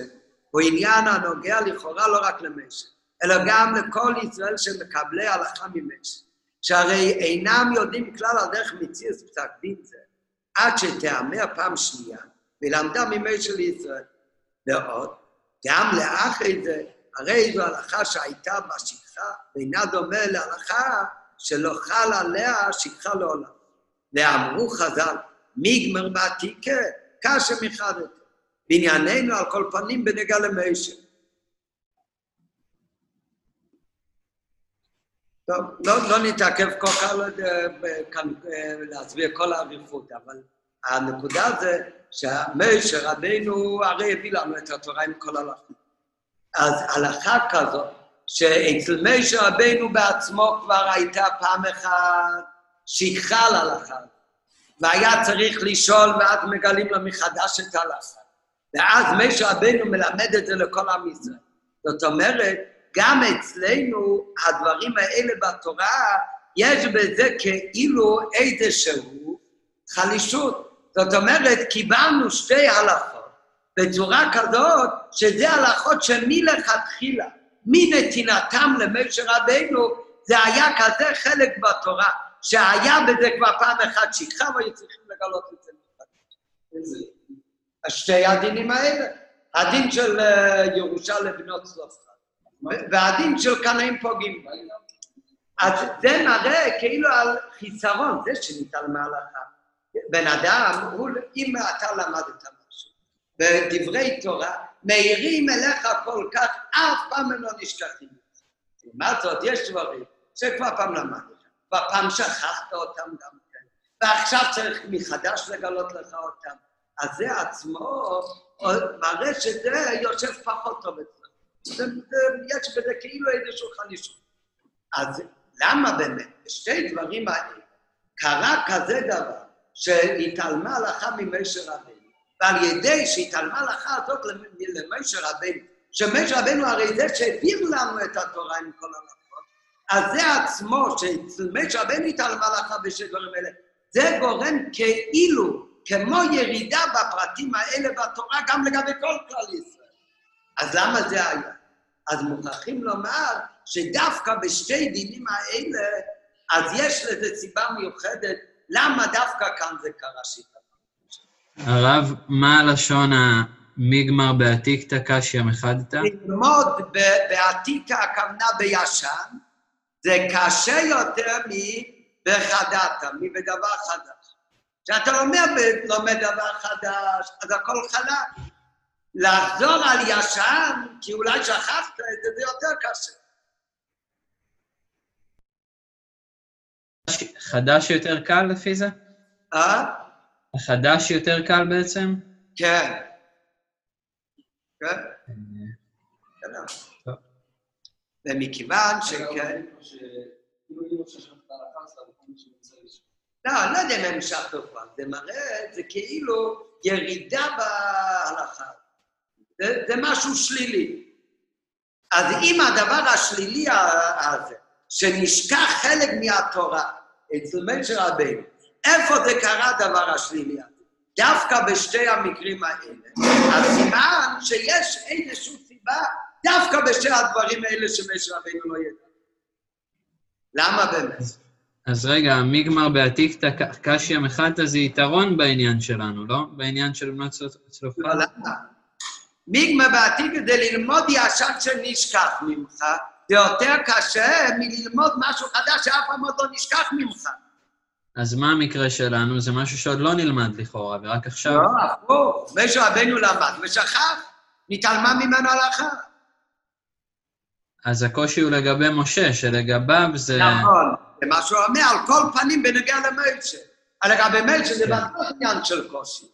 הוא עניין הנוגע לכאורה לא רק למשה, אלא גם לכל ישראל שמקבלי הלכה ממשה, שהרי אינם יודעים כלל על דרך מציאות פסק דין זה, עד שתיאמר פעם שנייה, ולמדה ממשה לישראל. ועוד, גם לאחרי זה, הרי זו הלכה שהייתה בשכחה, ואינה דומה להלכה שלא חל עליה שכחה לעולם. ואמרו חז"ל, מיגמר בעתיקה, קשה מחדת. בענייננו על כל פנים בנגע למשה. טוב, לא, לא נתעכב כל כך על זה, כאן אה, להסביר כל האריכות, אבל הנקודה זה שמשה רבינו הרי הביא לנו את התורה עם כל הלכה. אז הלכה כזאת, שאצל משה רבינו בעצמו כבר הייתה פעם אחת שכחה להלכה, והיה צריך לשאול ואז מגלים לו מחדש את ההלכה. ואז משה רבינו מלמד את זה לכל עם ישראל. זאת אומרת, גם אצלנו הדברים האלה בתורה, יש בזה כאילו איזשהו חלישות. זאת אומרת, קיבלנו שתי הלכות בצורה כזאת, שזה הלכות שמלכתחילה, מנתינתם למשה רבינו, זה היה כזה חלק בתורה, שהיה בזה כבר פעם אחת שכחה והיו צריכים לגלות את זה? שתי הדינים האלה. הדין של אה, ירושה לבנות צלופחד, והדין של קנאים פוגעים. אז זה מראה כאילו על חיסרון, זה שניתן מהלכה. בן אדם, הוא, אם אתה למדת משהו, בדברי תורה, מאירים אליך כל כך, אף פעם הם לא נשכחים. לעומת זאת, יש דברים שכבר פעם למדת, כבר פעם שכחת אותם גם כן, ועכשיו צריך מחדש לגלות לך אותם. אז זה עצמו מראה שזה יושב פחות טוב אצלנו. זה- יש בזה כאילו איזשהו חלישות. אז למה באמת, בשתי דברים האלה, קרה כזה דבר, שהתעלמה הלכה ממשה רבנו, ועל ידי שהתעלמה הלכה הזאת למ- למשה רבנו, שמשה רבנו הרי זה שהעביר לנו את התורה עם כל הלכות, אז זה עצמו, שאצל רבנו התעלמה הלכה בשני דברים האלה, זה גורם כאילו, כמו ירידה בפרטים האלה בתורה, גם לגבי כל כלל ישראל. אז למה זה היה? אז מוכרחים לומר שדווקא בשתי דינים האלה, אז יש לזה סיבה מיוחדת, למה דווקא כאן זה קרה שיטה. הרב, מה הלשון המיגמר בעתיקתא קשיא מחדתא? ללמוד ב- בעתיקה הכוונה בישן, זה קשה יותר מבחדתה, מבדבר חדש. כשאתה לומד, לומד דבר חדש, אז הכל חלק. לחזור על ישן, כי אולי שכחת את זה, זה יותר קשה. חדש יותר קל לפי זה? אה? החדש יותר קל בעצם? כן. כן. טוב. ומכיוון שכן, לשם. לא, אני לא יודע אם הם שכחו כבר, זה מראה, זה כאילו ירידה בהלכה. זה, זה משהו שלילי. אז אם הדבר השלילי הזה, שנשכח חלק מהתורה אצל משה רבינו, איפה זה קרה הדבר השלילי הזה? דווקא בשתי המקרים האלה. אז סימן שיש איזושהי סיבה דווקא בשתי הדברים האלה שמשה רבינו לא ידע. למה באמת? אז רגע, המיגמר בעתיקתא קשיא מחדתא זה יתרון בעניין שלנו, לא? בעניין של בנות צלופ- צלופחד? לא, למה? מיגמה בעתיד כדי ללמוד ישן שנשכח ממך, זה יותר קשה מללמוד משהו חדש שאף פעם עוד לא נשכח ממך. אז מה המקרה שלנו? זה משהו שעוד לא נלמד לכאורה, ורק עכשיו... לא, הפוך, משה רבנו למד ושכח, נתעלמה ממנו הלכה. אז הקושי הוא לגבי משה, שלגביו זה... נכון, זה מה שהוא אומר, על כל פנים בנוגע למשה. על לגבי משה זה כן. בטוח עניין של קושי.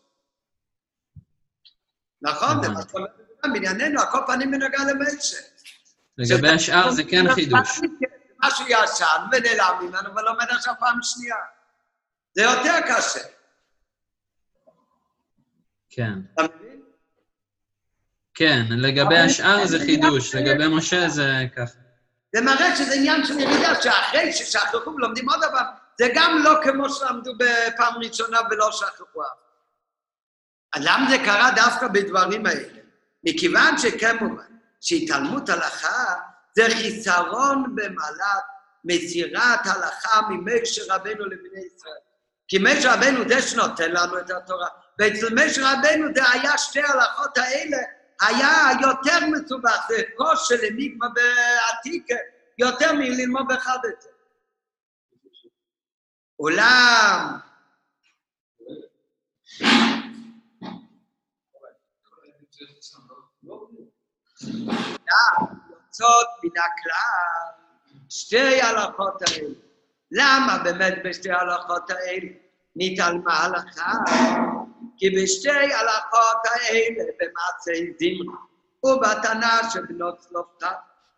נכון, זה מה הבנתי. שאומר בענייננו, על כל פנים בנוגע למשה. לגבי השאר זה כן חידוש. משהו ישן ונעלם ממנו ולומד עכשיו פעם שנייה. זה יותר קשה, כן. אתה מבין? כן, לגבי השאר זה חידוש, לגבי משה זה ככה. זה מראה שזה עניין של ירידה, שאחרי ששכחו ולומדים עוד דבר, זה גם לא כמו שלמדו בפעם ראשונה ולא שכחו אף. אז למה זה קרה דווקא בדברים האלה? מכיוון שכמובן שהתעלמות הלכה זה חיסרון במעלת מסירת הלכה ממשה רבנו לבני ישראל. כי משה רבנו זה שנותן לנו את התורה, ואצל משה רבנו זה היה שתי ההלכות האלה, היה יותר מסובך, זה כוס של אניגמה בעתיקה, יותר מללמוד באחד את זה. אולם, יוצאות מן הכלל שתי ההלכות האלה. למה באמת בשתי ההלכות האלה נתעלמה ההלכה? כי בשתי ההלכות האלה, במעשי זמרה ובתנא של בנות צלופחד,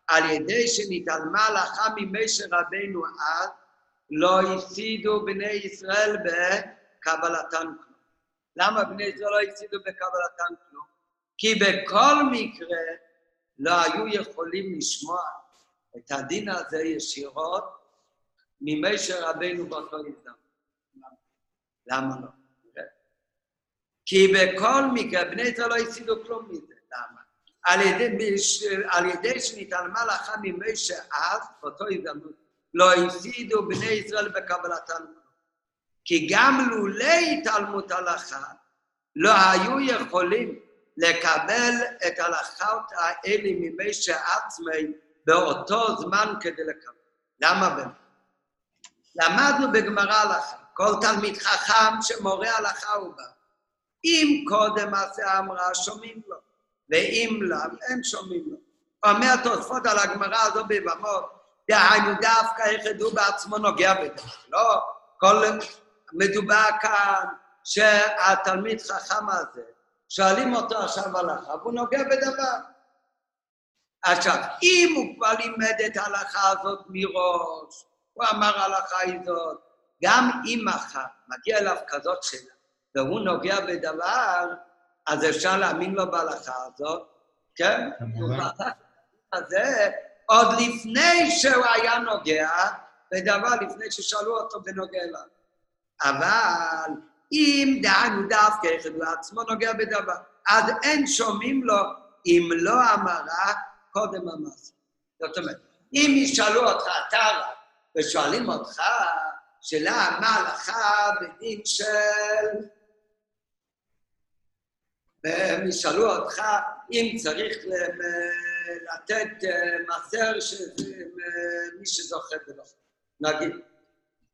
על ידי שנתעלמה ההלכה ממשה רבנו אז, לא הפסידו בני ישראל בקבלתן כלום. למה בני ישראל לא הפסידו בקבלתן כלום? כי בכל מקרה לא היו יכולים לשמוע את הדין הזה ישירות ממשה רבנו באותו הזדמנות. למה לא? כי בכל מקרה בני ישראל לא הפסידו כלום מזה. למה? על ידי, על ידי שנתעלמה לך ממשה אז, באותו הזדמנות, לא הפסידו בני ישראל בקבלתן כי גם לולי התעלמות הלכה לא היו יכולים לקבל את ההלכות האלה ממשה עצמי באותו זמן כדי לקבל. למה באמת? למדנו בגמרא הלכה, כל תלמיד חכם שמורה הלכה הוא בא. אם קודם עשה אמרה, שומעים לו, ואם לאו, אין שומעים לו. אומר תוספות על הגמרא הזו ביבמות, דהיינו דווקא הוא בעצמו נוגע בזה. לא, כל... מדובר כאן שהתלמיד חכם הזה, שואלים אותו עכשיו הלכה, והוא נוגע בדבר. עכשיו, אם הוא כבר לימד את ההלכה הזאת מראש, הוא אמר ההלכה היא זאת, גם אם מחר מגיע אליו כזאת שאלה, והוא נוגע בדבר, אז אפשר להאמין לו בהלכה הזאת, כן? הזה, עוד לפני שהוא היה נוגע בדבר, לפני ששאלו אותו בנוגע אליו. אבל אם דהיינו דווקא אחד הוא עצמו נוגע בדבר, אז אין שומעים לו אם לא אמרה קודם המעשה. זאת אומרת, אם ישאלו אותך, אתה רב, ושואלים אותך, שאלה מה הלכה בדין של... והם ישאלו אותך אם צריך לתת אה, מעשר שמי שזוכה ולא. נגיד,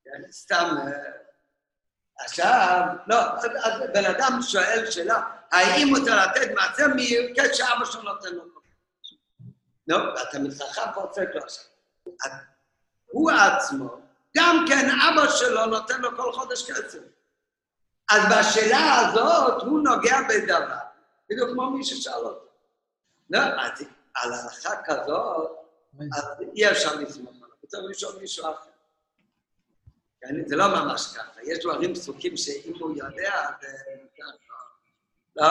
כן, סתם... עכשיו, לא, בן אדם שואל שאלה, האם צריך לתת מעשר מקץ שאבא שלו נותן לו? נו, ואתה פה עושה לו עכשיו. הוא עצמו, גם כן אבא שלו נותן לו כל חודש כסף. אז בשאלה הזאת הוא נוגע בדבר, בדיוק כמו מי ששאל אותו. לא, אז על הלכה כזאת, אז אי אפשר לסמוך עליו, צריך לשאול מישהו אחר. כן? זה לא ממש ככה, יש דברים פסוקים שאם הוא יודע, זה לא,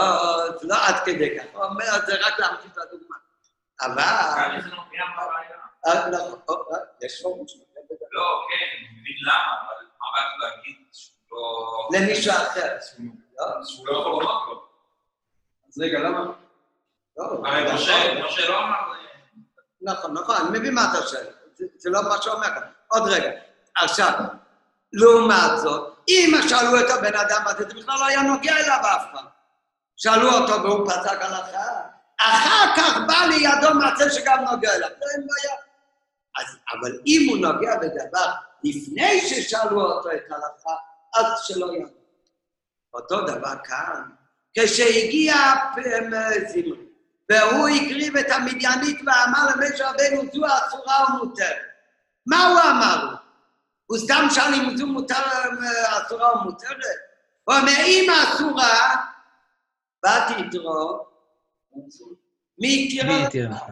זה לא עד כדי ככה, הוא אומר, זה רק להמשיך את הדוגמה. אבל... אה, נכון, אה, יש פה מישהו. לא, כן, אני מבין למה, אבל בעיה להגיד שהוא לא... למישהו אחר. שהוא לא יכול לומר לו. אז רגע, למה? לא, הרי משה לא אמר... נכון, נכון, אני מבין מה אתה שואל. זה לא מה שאומר כאן. עוד רגע. עכשיו, לעומת זאת, אם שאלו את הבן אדם הזה, זה בכלל לא היה נוגע אליו אף פעם. שאלו אותו והוא פסק הלכה, אחר כך בא לידו מעשה שגם נוגע אליו, זה אין בעיה. אז, אבל אם הוא נוגע בדבר לפני ששאלו אותו את ההלכה, אז שלא ידע. אותו דבר כאן, כשהגיע זמרי, והוא הקריב את המדיינית ואמר למשה רבנו, זו אסורה ומותרת. מה הוא אמר לו? הוא סתם שאל אם זו מותר, אסורה או מותרת? הוא אומר, אם אסורה, באתי איתו, מי הכיר לך?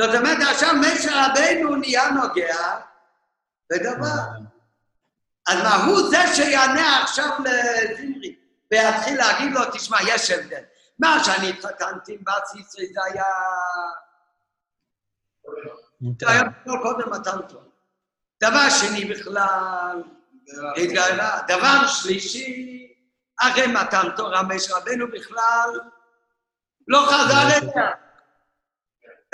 זאת אומרת, עכשיו משה רבנו נהיה נוגע בדבר. אז מה, הוא זה שיענה עכשיו לזמרי, ויתחיל להגיד לו, תשמע, יש הבדל. מה שאני התחתנתי עם בת ישראל זה היה... מותר. זה היה קודם מתן תורה. דבר שני בכלל, התגלה. דבר שלישי, אחרי מתן תורה, משה רבנו בכלל לא חזר אליה.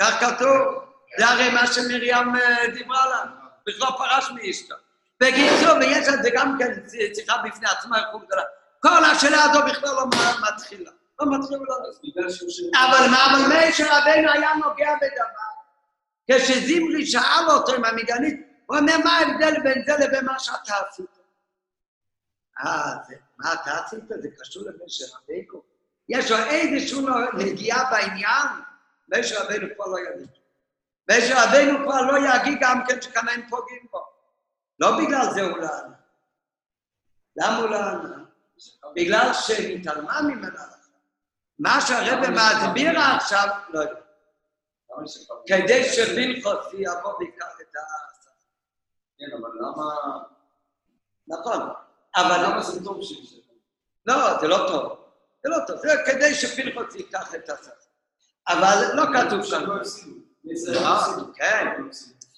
כך כתוב. זה הרי מה שמרים אה, דיברה לה, בכלל פרש מאשתו. בקיצור, ויש על זה גם כן שיחה בפני עצמה. כל השאלה הזו בכלל לא מתחילה. לא מתחילה. לא שהוא ש... אבל מה, אבל משה רבנו היה נוגע בדבר. כשזמרי שאל אותו עם המגנית, הוא אומר, מה ההבדל בין זה לבין מה שאתה עשית? אה, מה אתה עשית? זה קשור למשה רבנו. יש לו איזושהי נגיעה בעניין, משה רבנו כבר לא יגיד. משה רבנו כבר לא יגיד גם כן שכאן הם פוגעים בו. לא בגלל זה הוא לא ענה. למה הוא לא ענה? בגלל שנתעלמה ממנה. מה שהרבא מסביר עכשיו, לא יודע. כדי שבנכוס יבוא האסה. כן, אבל למה... נכון. אבל למה זה טוב שיש לך? לא, זה לא טוב. זה לא טוב. זה כדי שפנחוס ייקח את האסה. אבל לא כתוב שם. לא. זה לא, הפסידו. כן. לא.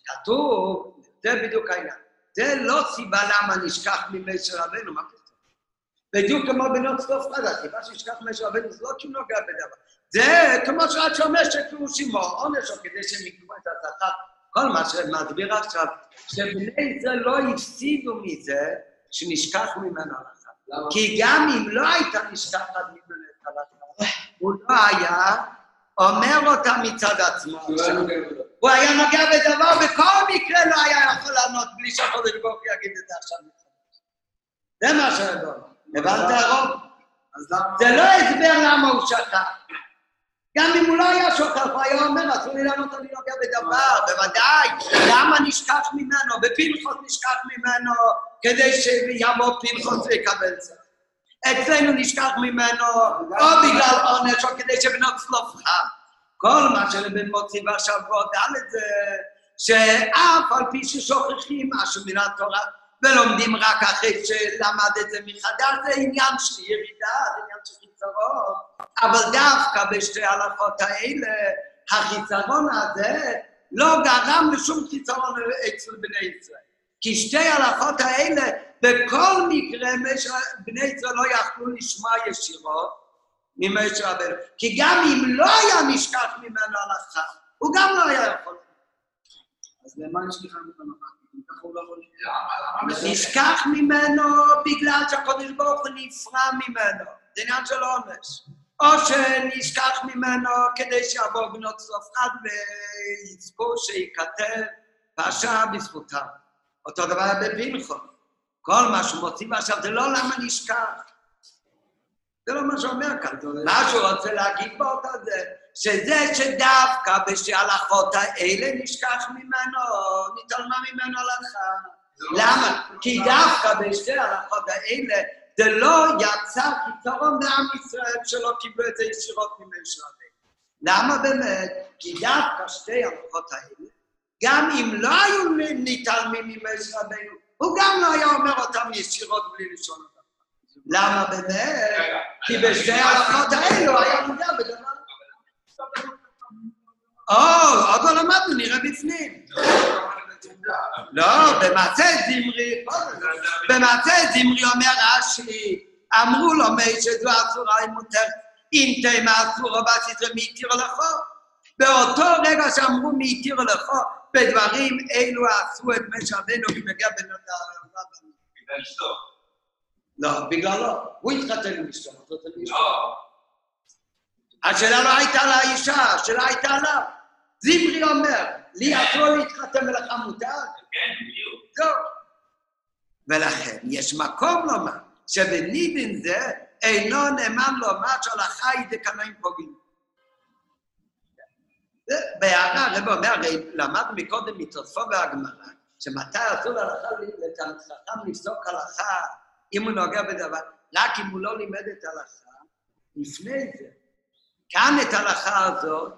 כתוב, זה בדיוק העניין. זה לא סיבה למה נשכח ממשה רבנו, מה פתאום? בדיוק כמו בנות צלופחד, הסיבה שנשכח ממשה רבנו זה לא כי הוא נוגע בדבר. זה כמו שאת שאומר שפירושים או עונש, או כדי שהם יקבלו את השכר. כל מה שמסביר עכשיו, שבני ישראל לא הפסידו מזה שנשכח ממנו הלכה. כי גם אם לא הייתה נשכחת ממנו הלכה, הוא לא היה אומר אותה מצד עצמו. כי הוא היה נוגע בדבר. בכל מקרה לא היה יכול לענות בלי שהקודש ברוך יגיד את זה עכשיו. זה מה שהדבר. הבנת הרוב? זה לא הסבר למה הוא שכח. גם אם הוא לא היה שוכח, הוא היה אומר, אסור לי לענות אני נוגע בדבר, בוודאי. למה נשכח ממנו? בפנחוס נשכח ממנו, כדי שיבוא פנחוס ויקבל זה. אצלנו נשכח ממנו, או בגלל עונש, או כדי שבנות צלופחד. כל מה שלבן מוציא עכשיו ועוד ד' זה שאף על פי ששוכחים משהו מן התורה ולומדים רק אחרי שלמד את זה מחדש, זה עניין של ירידה, זה עניין של חיסרון. אבל דווקא בשתי ההלכות האלה, החיסרון הזה לא גרם לשום חיסרון אצל בני ישראל. כי שתי ההלכות האלה, בכל מקרה, בני ישראל לא יכלו לשמוע ישירות ממשה רבנו. כי גם אם לא היה נשכח ממנו הלכה, הוא גם לא היה יכול. אז למה נשכחה ממנו? אם הוא לא יכול... למה? נשכח ממנו בגלל שהקדוש ברוך הוא נפרע ממנו. זה עניין של עונש. או שנשכח ממנו כדי שיבוא בנות צלופחד ויזכו שייכתב פרשה בזכותם. אותו דבר בפנחו. כל מה שהוא מוציא עכשיו זה לא למה נשכח. זה לא מה שאומר כאן. מה שהוא רוצה להגיד באותה זה, שזה שדווקא בשתי ההלכות האלה נשכח ממנו, נתעלמה ממנו הלכה. לא- למה? כי דווקא בשתי ההלכות האלה זה לא יצר פתרון לעם ישראל שלא קיבלו את זה ישירות רבנו. למה באמת? כי דווקא שתי ההלכות האלה, גם אם לא היו מתעלמים ממשה רבנו, הוא גם לא היה אומר אותם ישירות בלי לשאול אותם. למה באמת? כי בשתי ההלכות האלו היה נוגע בדבר. או, עוד לא למדנו, נראה בפנים. לא במעשה זמרי, במעשה זמרי אומר רש"י, אמרו לו מי שזו אסורה היא מותרת, אם תימה אסורה ועשית מי התיר לכו. באותו רגע שאמרו מי התיר לכו, בדברים אלו עשו את מי שרבנו כמגיע בן אדם. בגלל אשתו. לא, בגללו. הוא התחתן עם אשתו. לא. השאלה לא הייתה על האישה, השאלה הייתה עליו. זמרי אומר, לי אסור להתחתן ולך מותר? כן, בדיוק. זהו. ולכן יש מקום לומר שבנידין זה אינו נאמן לומר שהלכה היא דקנאים פוגעים. בהערה, הרב אומר, הרי למדנו מקודם מתוספו והגמרא, שמתי אסור להלכה חכם לפסוק הלכה אם הוא נוגע בדבר, רק אם הוא לא לימד את ההלכה לפני זה. כאן את ההלכה הזאת,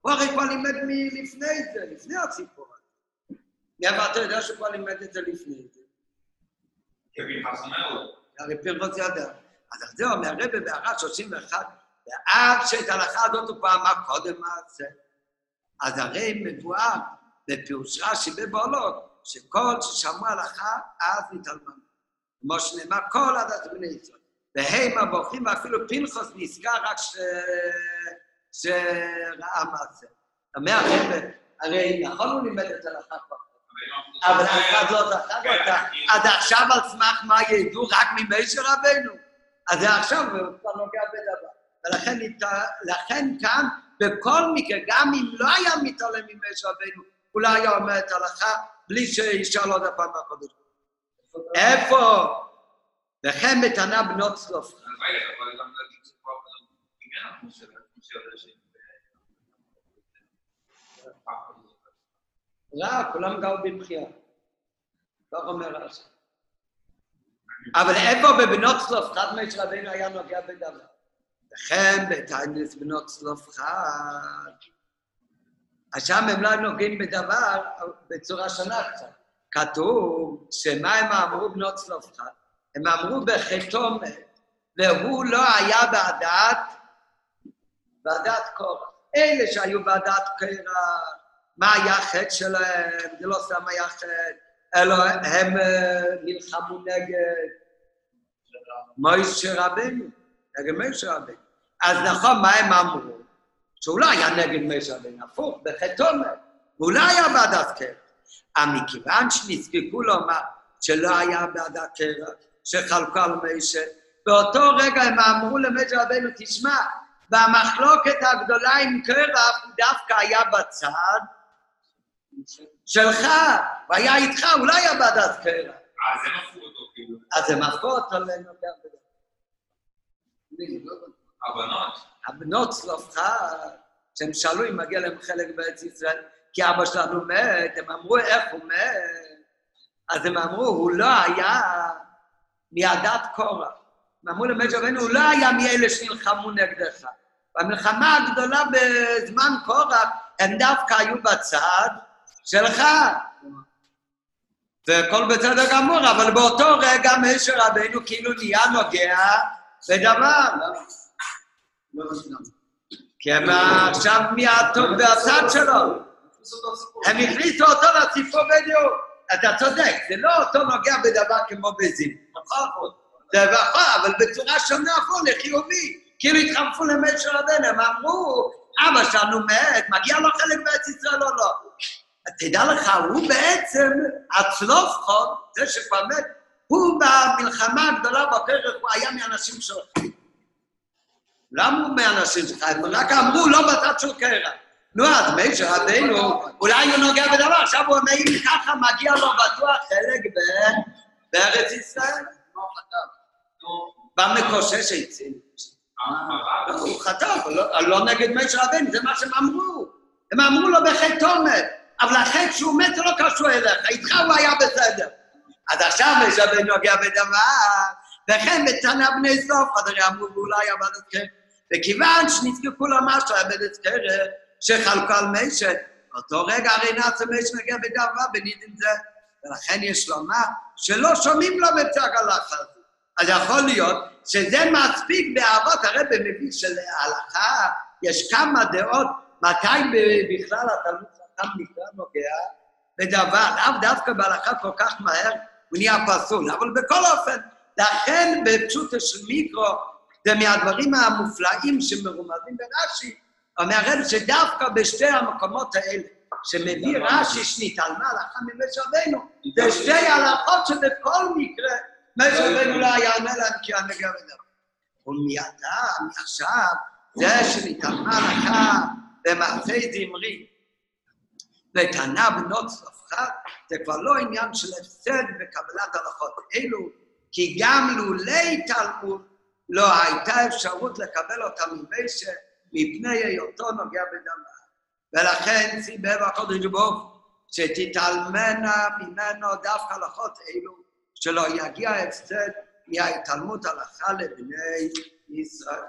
הוא הרי כבר לימד מלפני זה, לפני הסיפור הזה. מאיפה אתה יודע שהוא כבר לימד את זה לפני זה? מאוד. הרי פרחוס ידע. אז זה אומר הרבי בהערה 31, ואף שאת ההלכה הזאת הוא כבר אמר קודם מעשה. אז הרי מבואר בפירוש רש"י בבעולות, שכל ששמעו הלכה, אז נתעלמה. כמו שנאמר, כל עדת בני ישראל. והם הבורחים, ואפילו פנחוס נזכר רק ש... שראה מעשה. אומר הרב, הרי נכון הוא לימד את הלכה כבר, אבל אף אחד לא זכר אותה. עד עכשיו על סמך מה ידעו רק ממשה רבנו? אז זה עכשיו, הוא כבר נוגע בדבר. ולכן כאן, בכל מקרה, גם אם לא היה מתעלם ממשה רבנו, לא היה אומר את ההלכה בלי שישאל עוד הפעם הקודש. איפה? וכן בתנא בנות צלופחד. זה ש- לא, כולם גרו בבחייה. כך אומר רש"י. אבל איפה בבנות צלופחד משה רבינו היה נוגע בדבר? וכן בתענית בנות צלופחד. אז שם הם לא נוגעים בדבר בצורה שונה קצת. כתוב שמה הם אמרו בנות צלופחד? הם אמרו מת, והוא לא היה בעדת, בעדת קורח. אלה שהיו בעדת קורח, מה היה החטא שלהם? זה לא סתם היה חטא, אלא הם אה, נלחמו נגד מוישה רבנו, נגד מוישה רבנו. אז נכון, מה הם אמרו? שהוא לא היה נגד מוישה רבנו, הפוך, בחטא מת. הוא לא היה בעדת קרח. אבל מכיוון שנזקקו לומר שלא היה בעדת קרח, שחלקו על מוישה, באותו רגע הם אמרו למוישה רבנו, תשמע, והמחלוקת הגדולה עם קרח הוא דווקא היה בצד שלך, והיה איתך, הוא לא היה בעדת קרח. אה, זה מפו אותו, כאילו. אז הם הפכו אותו לנוגע בדבר. הבנות. הבנות צלופחד, שהם שאלו אם מגיע להם חלק בארץ ישראל, כי אבא שלנו מת, הם אמרו איך הוא מת. אז הם אמרו, הוא לא היה מעדת קורח. הם אמרו למשה רבנו, הוא לא היה מאלה שנלחמו נגדך. במלחמה הגדולה בזמן קורח, הם דווקא היו בצד שלך. והכל בסדר גמור, אבל באותו רגע משה רבנו כאילו נהיה נוגע בדבר. כי הם עכשיו מהטוב והצד שלו. הם הכניסו אותו לסיפור בדיוק. אתה צודק, זה לא אותו נוגע בדבר כמו בזיו. נכון? זה נכון, אבל בצורה שונה אפילו לחיובי. כאילו התחנפו למשה רבנו, הם אמרו, אבא שלנו מת, מגיע לו חלק בארץ ישראל או לא? תדע לך, הוא בעצם, הצלופחון, זה שכבר מת, הוא במלחמה הגדולה בקרח, הוא היה מהאנשים שלך. למה הוא מהאנשים שלך? הם רק אמרו, לא בצד של קרח. נו, אז משה רבנו, אולי הוא נוגע בדבר, עכשיו הוא אומר, אם ככה מגיע לו בטוח חלק ב- בארץ ישראל. במקושש הציל. לא, הוא חטא, אבל לא- לא נגד משה רבנו, זה מה שהם אמרו. הם אמרו לו בחטא תומת, אבל החטא שהוא מת לא קשור אליך, איתך הוא היה בסדר. אז עכשיו משה רבנו נוגע בדבר, וכן בתנא בני סוף, אז הרי אמרו, ואולי היה בעדת קרח. וכיוון שנזקקו שהיה בעדת קרח, שחלקו על משה, באותו רגע הרי נעשה משה נוגע בדבר בנידין זה, ולכן יש לומר שלא שומעים לו בפסק הלכה הזו. אז יכול להיות שזה מספיק באהבות הרבי מביא שלהלכה יש כמה דעות מתי בכלל התלמוד חכם נקרא נוגע בדבר, לאו דווקא בהלכה כל כך מהר הוא נהיה פסול, אבל בכל אופן, לכן בפשוטו של מיקרו, זה מהדברים המופלאים שמרומזים ברש"י, אומר הרב שדווקא בשתי המקומות האלה, שמביא רש"י שנתעלמה הלכה ממשה רבנו, זה שתי הלכות שבכל מקרה משה רבנו לא היה עונה להם כי היה נגע בדבר. ומעתה, מעכשיו, זה שנתעלמה הלכה במעשה זמרי, וטענה בנות צלפחד, זה כבר לא עניין של הפסד בקבלת הלכות אלו, כי גם לולי תלמוד לא הייתה אפשרות לקבל אותה ממשה מפני היותו נוגע בדמה. ולכן סיבב הקודש ברוך שתתעלמנה ממנו דווקא הלכות אלו, שלא יגיע הפסד מההתעלמות הלכה לבני ישראל.